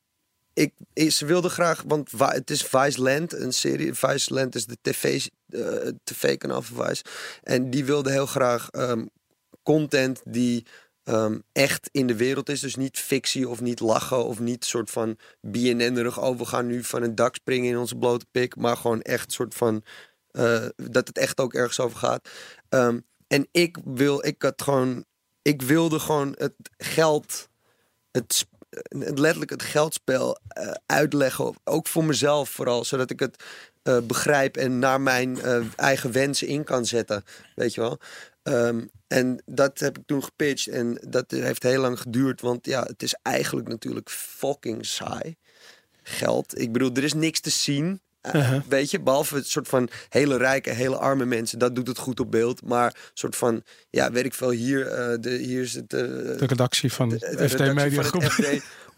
Ik, ze wilde graag, want het is Vice Land, een serie. Vice Land is de tv, eh, tv-kanaal van Vice. En die wilde heel graag ehm, content die ehm, echt in de wereld is. Dus niet fictie of niet lachen of niet soort van BNN-erig. Oh, we gaan nu van een dak springen in onze blote pik. Maar gewoon echt soort van eh, dat het echt ook ergens over gaat. Ehm, en ik wil, ik had gewoon, ik wilde gewoon het geld, het letterlijk het geldspel eh, uitleggen. Ook voor mezelf vooral, zodat ik het eh, begrijp en naar mijn eh, eigen wensen in kan zetten. Weet je wel? Ehm, en dat heb ik toen gepitcht en dat heeft heel lang geduurd, want ja, het is eigenlijk natuurlijk fucking saai. Geld. Ik bedoel, er is niks te zien. Uh-huh. Weet je, behalve het soort van hele rijke, hele arme mensen, dat doet het goed op beeld. Maar soort van, ja, weet ik veel, hier, eh, de, hier is het. eh, De redactie van de- de, de FT Media Groep. FD.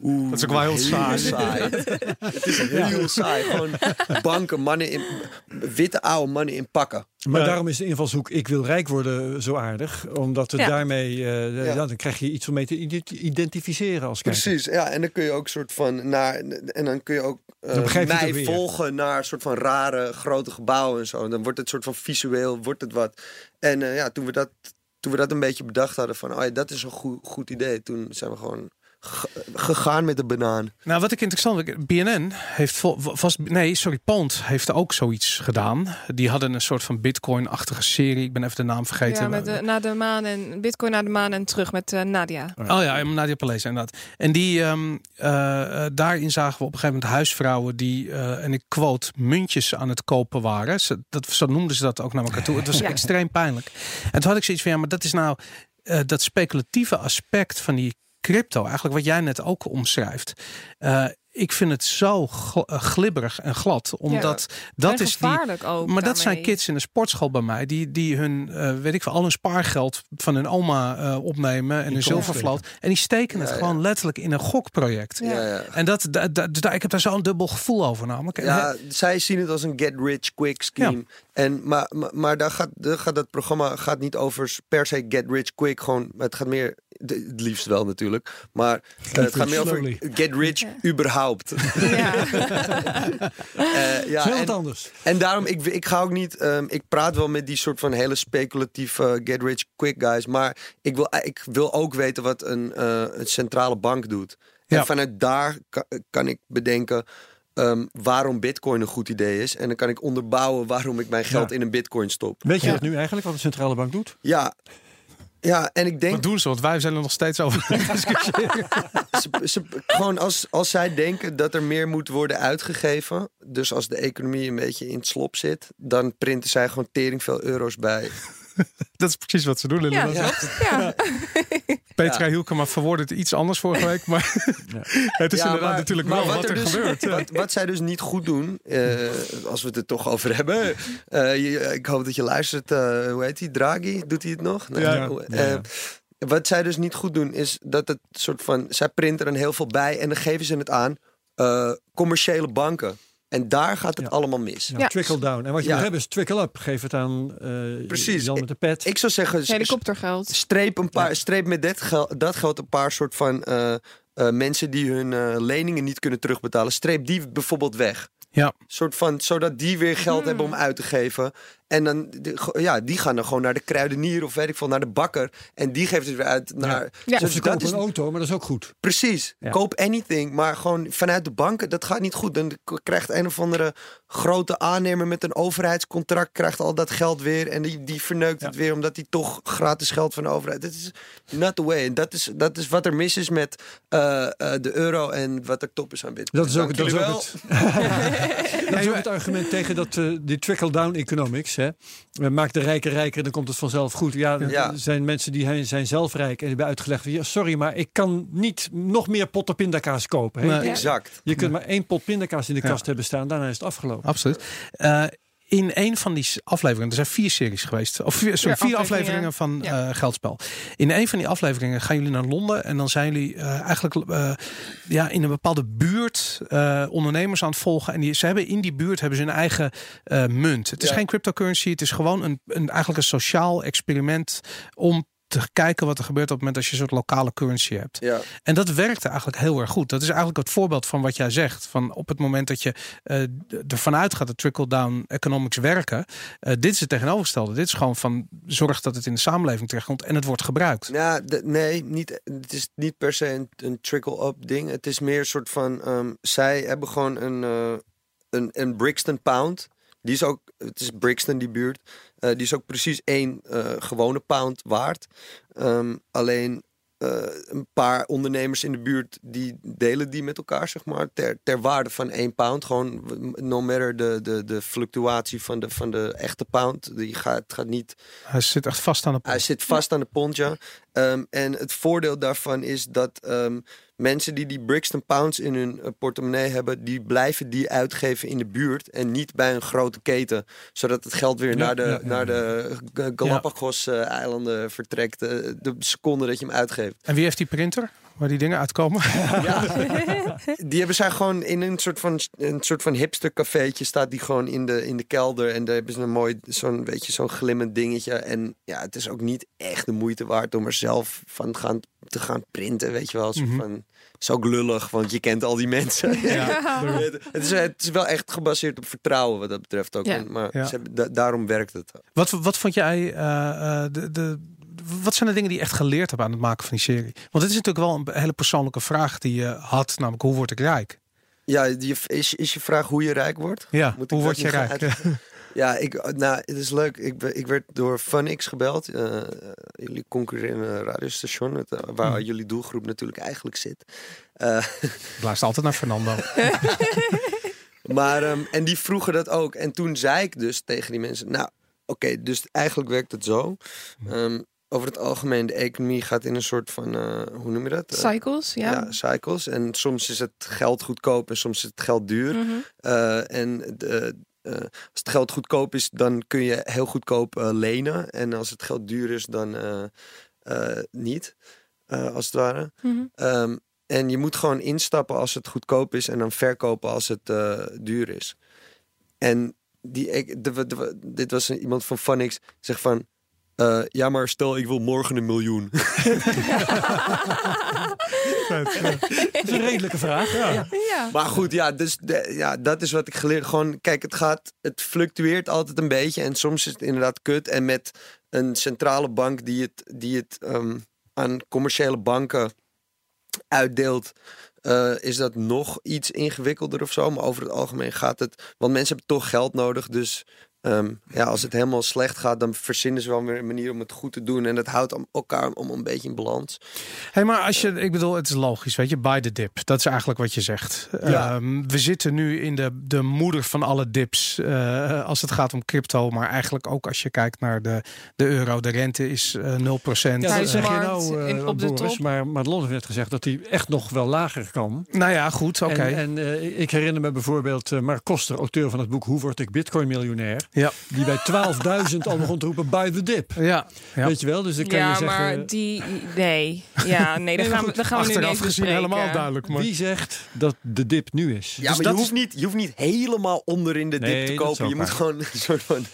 Oeh, Dat is ook wel heel saai. het is heel saai. Gewoon banken, mannen in witte oude mannen in pakken. Maar Ja. daarom is de invalshoek ik wil rijk worden zo aardig. Omdat het Ja. daarmee, eh, ja, dan krijg je iets om mee te ident- identificeren als kijker. Precies, ja. En dan kun je ook soort van naar. En dan kun je ook eh, je mij volgen naar soort van rare grote gebouwen en zo. En dan wordt het soort van visueel, wordt het wat. En eh, ja, toen we dat. toen we dat een beetje bedacht hadden van, oh ja, dat is een goed, goed idee. Toen zijn we gewoon ge- gegaan met de banaan. Nou, wat ik interessant vind, BNN heeft vast, nee, sorry, Pond heeft ook zoiets gedaan. Die hadden een soort van Bitcoin-achtige serie. Ik ben even de naam vergeten. Ja, met de, naar de maan en Bitcoin naar de maan en terug met eh, Nadia. Oh ja, Nadia Palees inderdaad. En die, ehm, eh, eh, daarin zagen we op een gegeven moment huisvrouwen die, eh, en ik quote, muntjes aan het kopen waren. Ze, dat, zo noemden ze dat ook naar elkaar toe. Het was Ja. extreem pijnlijk. En toen had ik zoiets van, ja, maar dat is nou eh, dat speculatieve aspect van die crypto. Eigenlijk wat jij net ook omschrijft. Eh, ik vind het zo gl- eh, glibberig en glad. Omdat dat is die... Maar dat zijn kids in de sportschool bij mij, die, die hun, eh, weet ik veel, al hun spaargeld van hun oma eh, opnemen en hun zilvervloot. En die steken het Ja, ja. gewoon letterlijk in een gokproject. Ja. Ja, ja. En dat, dat, dat, daar- ik heb daar zo'n dubbel gevoel over namelijk. En Ja, zij zien het als een get rich quick scheme. En, maar maar, maar daar, gaat, daar gaat dat programma gaat niet over per se get rich quick. Gewoon, het gaat meer, de- het liefst wel natuurlijk. Maar eh, het gaat meer over get rich Ja. überhaupt. Ja. Eh, ja, Heel en, wat anders. en daarom, ik, ik ga ook niet, ehm, ik praat wel met die soort van hele speculatieve eh, get rich quick guys. Maar ik wil, ik wil ook weten wat een, eh, een centrale bank doet. Ja. En vanuit daar kan, kan ik bedenken ehm, waarom bitcoin een goed idee is. En dan kan ik onderbouwen waarom ik mijn geld Ja. in een bitcoin stop. Weet je Ja. dat nu eigenlijk, wat de centrale bank doet? Ja, ja en ik denk... Wat doen ze? Want wij zijn er nog steeds over ze, ze- gewoon als, als zij denken dat er meer moet worden uitgegeven, dus als de economie een beetje in het slop zit, dan printen zij gewoon tering veel euro's bij. Dat is precies wat ze doen. Ja, klopt. Ja. Petra Ja. Hielkema verwoordde het iets anders vorige week. Maar het is Ja, inderdaad maar- natuurlijk maar wel wat er, dus, gebeurt. Wat, wat zij dus niet goed doen, eh, als we het er toch over hebben. eh, je- ik hoop dat je luistert. eh, hoe heet hij? Draghi? Doet hij het nog? Nee, Ja. Ja, eh, ja. wat zij dus niet goed doen, is dat het soort van. Zij printen er heel veel bij en dan geven ze het aan eh, commerciële banken. En daar gaat het Ja. allemaal mis. Ja, Ja. Trickle down. En wat je Ja. wil hebben is trickle up. Geef het aan eh Precies. Jan met de pet. Ik zou zeggen, Helikoptergeld. streep, een paar, streep met dat geld, dat geld een paar soort van eh, eh, mensen die hun eh, leningen niet kunnen terugbetalen. Streep die bijvoorbeeld weg. Ja. Soort van, zodat die weer geld Hmm. hebben om uit te geven. En dan, de- ja, die gaan dan gewoon naar de kruidenier of weet ik veel, naar de bakker. En die geeft het weer uit naar. Ja. Of ze dat kopen is een auto, maar dat is ook goed. Precies. Ja. Koop anything. Maar gewoon vanuit de banken, dat gaat niet goed. Dan krijgt een of andere grote aannemer met een overheidscontract... krijgt al dat geld weer. En die, die verneukt het weer omdat hij toch gratis geld van de overheid... Dat is not the way. En dat is, dat is wat er mis is met eh, eh, de euro en wat er top is aan bitcoin. Dat is ook, Dank dat is ook het, dat is ook het argument tegen dat, eh, die trickle-down economics. Hè. Eh, Maak de rijken rijker, dan komt het vanzelf goed. Ja, Ja. er zijn mensen die zijn zelf rijk en die hebben uitgelegd... Ja, sorry, maar ik kan niet nog meer potten pindakaas kopen. Hè. Nee. Exact. Je kunt maar één pot pindakaas in de kast hebben staan, daarna is het afgelopen. Absoluut. Eh, in een van die afleveringen, er zijn vier series geweest, of vier, sorry, vier afleveringen. afleveringen van Ja. eh, Geldspel. In een van die afleveringen gaan jullie naar Londen en dan zijn jullie eh, eigenlijk eh, ja, in een bepaalde buurt ondernemers aan het volgen. En die, ze hebben in die buurt hebben ze hun eigen munt. Het is Ja. geen cryptocurrency, het is gewoon een, een, eigenlijk een sociaal experiment om te kijken wat er gebeurt op het moment als je een soort lokale currency hebt. Ja. En dat werkte eigenlijk heel erg goed. Dat is eigenlijk het voorbeeld van wat jij zegt. Van op het moment dat je d- ervan uitgaat dat trickle-down economics werken. eh, dit is het tegenovergestelde. Dit is gewoon van zorg dat het in de samenleving terechtkomt en het wordt gebruikt. Ja, nee, niet, het is niet per se een, een trickle-up ding. Het is meer een soort van... ehm, zij hebben gewoon een, eh, een, een Brixton pound. Die is ook... Het is Brixton, die buurt. Eh, die is ook precies één eh, gewone pound waard. Ehm, alleen eh, een paar ondernemers in de buurt... die delen die met elkaar, zeg maar. Ter, ter waarde van één pound. Gewoon no matter de, de, de fluctuatie van de, van de echte pound. Die gaat, gaat niet... Hij zit echt vast aan de Hij zit vast aan de pond, ja. Ehm, en het voordeel daarvan is dat ehm, mensen die die Brixton Pounds in hun eh, portemonnee hebben, die blijven die uitgeven in de buurt en niet bij een grote keten. Zodat het geld weer Ja, naar de, ja, ja. naar de Galapagos-eilanden vertrekt. eh, de seconde dat je hem uitgeeft. En wie heeft die printer? Waar die dingen uitkomen? Ja. die hebben zij gewoon in een soort van, een soort van hipster cafeetje staat die gewoon in de, in de kelder. En daar hebben ze een mooi, zo'n weet je, zo'n glimmend dingetje. En ja, het is ook niet echt de moeite waard om er zelf van gaan, te gaan printen, weet je wel. Soort Mhm. van, het is ook lullig, want je kent al die mensen. Ja. het, het is, het is wel echt gebaseerd op vertrouwen wat dat betreft ook. Ja. En- Maar Ja. ze hebben, da- daarom werkt het. Wat, wat vond jij, eh, eh, de, de, wat zijn de dingen die je echt geleerd hebt aan het maken van die serie? Want het is natuurlijk wel een hele persoonlijke vraag die je had, namelijk hoe word ik rijk? Ja, is, is je vraag hoe je rijk wordt? Ja, Moet hoe word je rijk? Ja, ik, nou, het is leuk. Ik, ik werd door FunX gebeld. eh, jullie concurrerende radiostation, het, eh, waar Hmm. jullie doelgroep natuurlijk eigenlijk zit. Blaast altijd naar Fernando. maar, ehm, en die vroegen dat ook. En toen zei ik dus tegen die mensen, nou, oké, dus eigenlijk werkt het zo. Ehm, over het algemeen, de economie gaat in een soort van, eh, hoe noem je dat? Eh, Cycles, ja. ja, cycles. En soms is het geld goedkoop en soms is het geld duur. Mhm. Eh, en de, als het geld goedkoop is, dan kun je heel goedkoop lenen. En als het geld duur is, dan niet, als het ware. Mhm. Ehm, en je moet gewoon instappen als het goedkoop is en dan verkopen als het duur is. En die, ik, de, de- dit was iemand van Funix, zegt van... eh, ja, maar stel ik wil morgen een miljoen. Dat is een redelijke vraag. Ja. Ja. Maar goed, ja, dus de- ja, dat is wat ik geleerd. Gewoon, kijk, het gaat, het fluctueert altijd een beetje. En soms is het inderdaad kut. En met een centrale bank die het, die het ehm, aan commerciële banken uitdeelt, eh, is dat nog iets ingewikkelder of zo. Maar over het algemeen gaat het, want mensen hebben toch geld nodig. Dus ehm, ja, als het helemaal slecht gaat, dan verzinnen ze wel weer een manier om het goed te doen. En dat houdt om elkaar om een beetje in balans. Hey, maar als je, ik bedoel, het is logisch, weet je, buy the dip. Dat is eigenlijk wat je zegt. Ja. Ehm, we zitten nu in de, de moeder van alle dips eh, als het gaat om crypto. Maar eigenlijk ook als je kijkt naar de, de euro. De rente is eh 0%. Ja, dat Tijdens zeg je nou, in- eh, op de Boris. top. Maar, maar Londen heeft gezegd dat hij echt nog wel lager kan. Nou ja, goed, oké. En, en eh, ik herinner me bijvoorbeeld eh, Mark Koster, auteur van het boek Hoe word ik Bitcoin-miljonair? Ja, Die bij 12.000 al begon te roepen, buy the dip. ja, ja. Weet je wel? Dus dan kan ja, je zeggen... maar die... Nee. Ja, nee, daar maar gaan we, daar gaan we nu niet gezien helemaal duidelijk. Maar... Wie zegt dat de dip nu is? Ja, Dus maar dat je is- hoeft, niet, je hoeft niet helemaal onder in de dip Nee, te kopen. Je moet gewoon een soort van...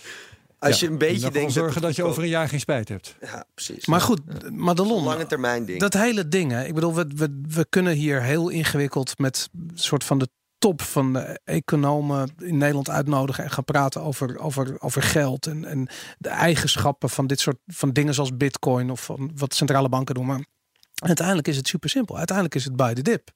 Als Ja, je een beetje dan denkt... zorgen dat, je over een jaar geen spijt hebt. Ja, precies. Maar goed, Madelon, Lange termijn ding. dat hele ding, hè, ik bedoel, we, we, we kunnen hier heel ingewikkeld met een soort van de top van de economen in Nederland uitnodigen en gaan praten over, over, over geld en, en de eigenschappen van dit soort van dingen zoals bitcoin of van wat centrale banken doen. Maar uiteindelijk is het super simpel. Uiteindelijk is het buy the dip.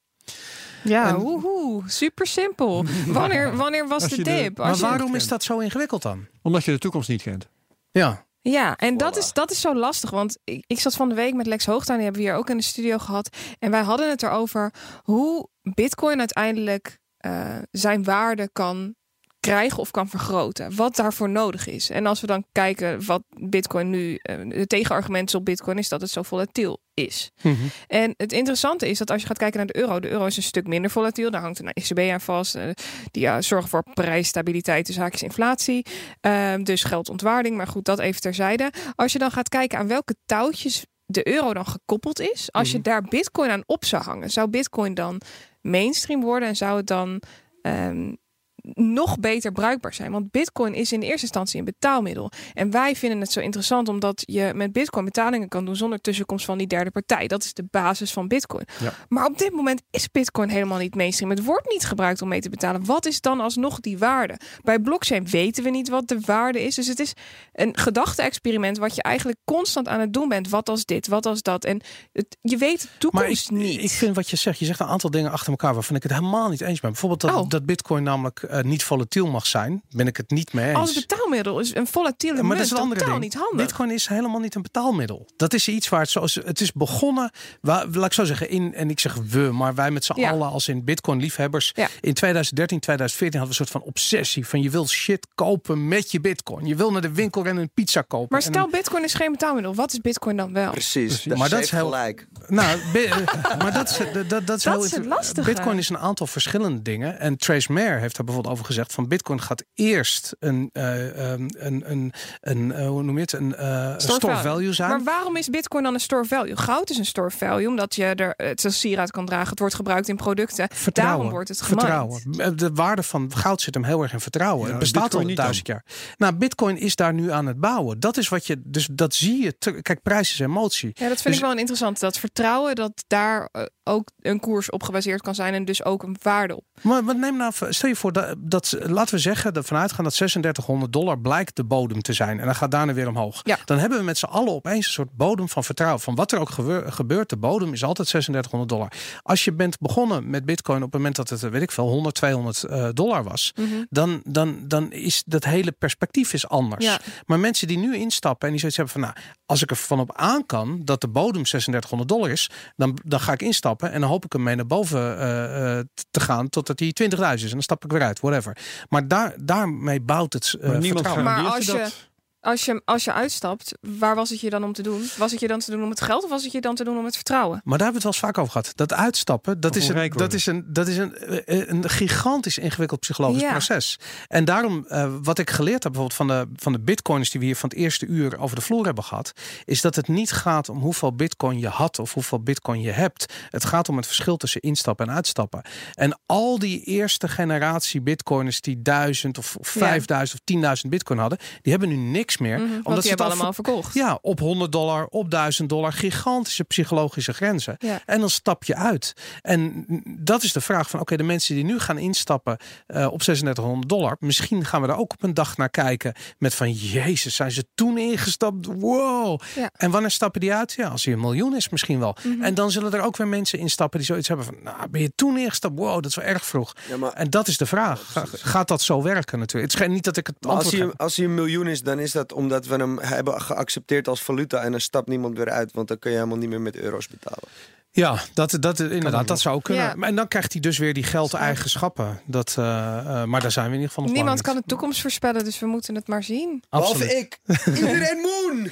Ja, En- woehoe. Super simpel. Wanneer, wanneer was de dip? Maar waarom is dat zo ingewikkeld dan? Omdat je de toekomst niet kent. Ja, Ja, en dat is, dat is zo lastig. Want ik, ik zat van de week met Lex Hoogtuin, die hebben we hier ook in de studio gehad. En wij hadden het erover hoe Bitcoin uiteindelijk eh, zijn waarde kan krijgen of kan vergroten. Wat daarvoor nodig is. En als we dan kijken wat Bitcoin nu, eh, de tegenargument op Bitcoin is dat het zo volatiel is. Mhm. En het interessante is dat als je gaat kijken naar de euro, de euro is een stuk minder volatiel. Daar hangt een ECB aan vast. eh, die ja, zorgen voor prijsstabiliteit, dus haakjes inflatie. Ehm, dus geldontwaarding. Maar goed, dat even terzijde. Als je dan gaat kijken aan welke touwtjes de euro dan gekoppeld is. Als je daar bitcoin aan op zou hangen, zou bitcoin dan mainstream worden en zou het dan ehm, nog beter bruikbaar zijn. Want bitcoin is in eerste instantie een betaalmiddel. En wij vinden het zo interessant omdat je met bitcoin betalingen kan doen zonder tussenkomst van die derde partij. Dat is de basis van bitcoin. Ja. Maar op dit moment is bitcoin helemaal niet mainstream. Het wordt niet gebruikt om mee te betalen. Wat is dan alsnog die waarde? Bij blockchain weten we niet wat de waarde is. Dus het is een gedachte-experiment wat je eigenlijk constant aan het doen bent. Wat als dit, wat als dat. En het, je weet de Maar toekomst ik, niet. ik vind wat je zegt, je zegt een aantal dingen achter elkaar waarvan ik het helemaal niet eens ben. Bijvoorbeeld dat, Oh. dat bitcoin namelijk eh, niet volatiel mag zijn, ben ik het niet mee eens. Als betaalmiddel is een volatiele Ja, maar munt dat is totaal ding. niet handig. Bitcoin is helemaal niet een betaalmiddel. Dat is iets waar het zoals het is begonnen. Waar, laat ik zo zeggen, in en ik zeg we, maar wij met z'n Ja. allen als in Bitcoin liefhebbers. Ja. In 2013, 2014 hadden we een soort van obsessie van je wil shit kopen met je Bitcoin. Je wil naar de winkel rennen en een pizza kopen. Maar En stel, bitcoin is geen betaalmiddel. Wat is bitcoin dan wel? Precies. Maar maar dat dat is heel- gelijk. Nou, maar dat is, dat, dat, dat is, heel is het inter- lastige. Bitcoin is een aantal verschillende dingen. En Trace Mayer heeft daar bijvoorbeeld over gezegd: van Bitcoin gaat eerst een, eh, ehm, een, een, een eh, hoe noem je het, een eh, store, value zijn. Maar waarom is bitcoin dan een store value? Goud is een store value omdat je er het als sieraad kan dragen. Het wordt gebruikt in producten. Vertrouwen. Daarom wordt het gemined. vertrouwen. De waarde van goud zit hem heel erg in vertrouwen. Ja, het bestaat Bitcoin al niet duizend jaar. Nou, Bitcoin is daar nu aan het bouwen. Dat is wat je, dus dat zie je. te- Kijk, prijs is emotie. Ja, dat vind Dus- ik wel een interessant. Dat vertrouwen dat daar ook een koers op gebaseerd kan zijn en dus ook een waarde op. Maar, maar neem nou, stel je voor dat, dat laten we zeggen, dat vanuit gaan dat 3600 dollar blijkt de bodem te zijn. En dan gaat daarna weer omhoog. Ja. Dan hebben we met z'n allen opeens een soort bodem van vertrouwen. Van wat er ook gebeur- gebeurt, de bodem is altijd 3600 dollar. Als je bent begonnen met bitcoin op het moment dat het, weet ik veel, 100, 200 eh, dollar was. Dan, dan, dan is dat hele perspectief is anders. Ja. Maar mensen die nu instappen en die zoiets hebben van, nou, als ik er van op aan kan dat de bodem 3600 dollar is, dan, dan ga ik instappen en dan hoop ik hem mee naar boven eh, eh, te gaan totdat hij 20.000 is. En dan stap ik weer uit, whatever. Maar daar, daarmee bouwt het eh, Maar niemand vertrouwen. Maar als je je- dat. Als je, als je uitstapt, waar was het je dan om te doen? Was het je dan te doen om het geld of was het je dan te doen om het vertrouwen? Maar daar hebben we het wel eens vaak over gehad. Dat uitstappen, dat Of is een, dat is een, dat is een, een gigantisch ingewikkeld psychologisch Ja. proces. En daarom, eh, wat ik geleerd heb bijvoorbeeld van de, van de bitcoins die we hier van het eerste uur over de vloer hebben gehad, is dat het niet gaat om hoeveel bitcoin je had of hoeveel bitcoin je hebt. Het gaat om het verschil tussen instappen en uitstappen. En al die eerste generatie bitcoiners die 1000 of. 5000 of 10.000 bitcoin hadden, die hebben nu niks meer. Mhm, omdat want ze die het al allemaal verkocht. ja, op 100 dollar, op 1000 dollar. Gigantische psychologische grenzen. Ja. En dan stap je uit. En dat is de vraag van, oké, de mensen die nu gaan instappen eh, op 3600 dollar. Misschien gaan we daar ook op een dag naar kijken met van, jezus, zijn ze toen ingestapt? Wow. Ja. En wanneer stappen die uit? Ja, als hij een miljoen is misschien wel. Mhm. En dan zullen er ook weer mensen instappen die zoiets hebben van, nou, ben je toen ingestapt? Wow, dat is wel erg vroeg. Ja, maar En dat is de vraag. Ga- gaat dat zo werken natuurlijk? Het is geen- niet dat ik het Maar als hij, heb. als hij een miljoen is, dan is dat omdat we hem hebben geaccepteerd als valuta. En dan stapt niemand weer uit, want dan kun je helemaal niet meer met euro's betalen. Ja, dat, dat, inderdaad, dat zou kunnen. Ja. Maar En dan krijgt hij dus weer die geldeigenschappen. Dat, eh, eh, maar daar zijn we in ieder geval nog Niemand kan niet. de toekomst voorspellen, dus we moeten het maar zien. Behalve ik. Iedereen moon.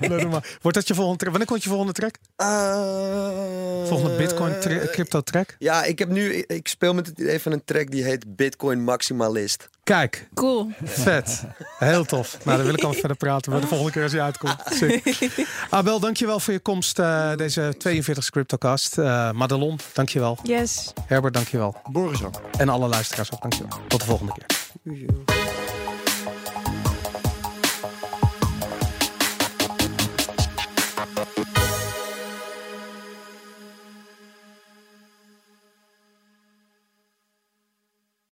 Laat hem maar. Wordt dat je volgende track? Wanneer komt je volgende track? Eh, Volgende Bitcoin tra- crypto track? Ja, ik heb nu. Ik speel met het idee van een track die heet Bitcoin Maximalist. Kijk, Cool. vet. Heel tof. Nou, daar wil ik over verder praten. Maar de volgende keer als hij uitkomt. Sick. Abel, dankjewel voor je komst. eh, deze 42 Cryptocast. Eh Madelon, dankjewel. Yes. Herbert, dankjewel. Boris ook. En alle luisteraars ook, dankjewel. Tot de volgende keer.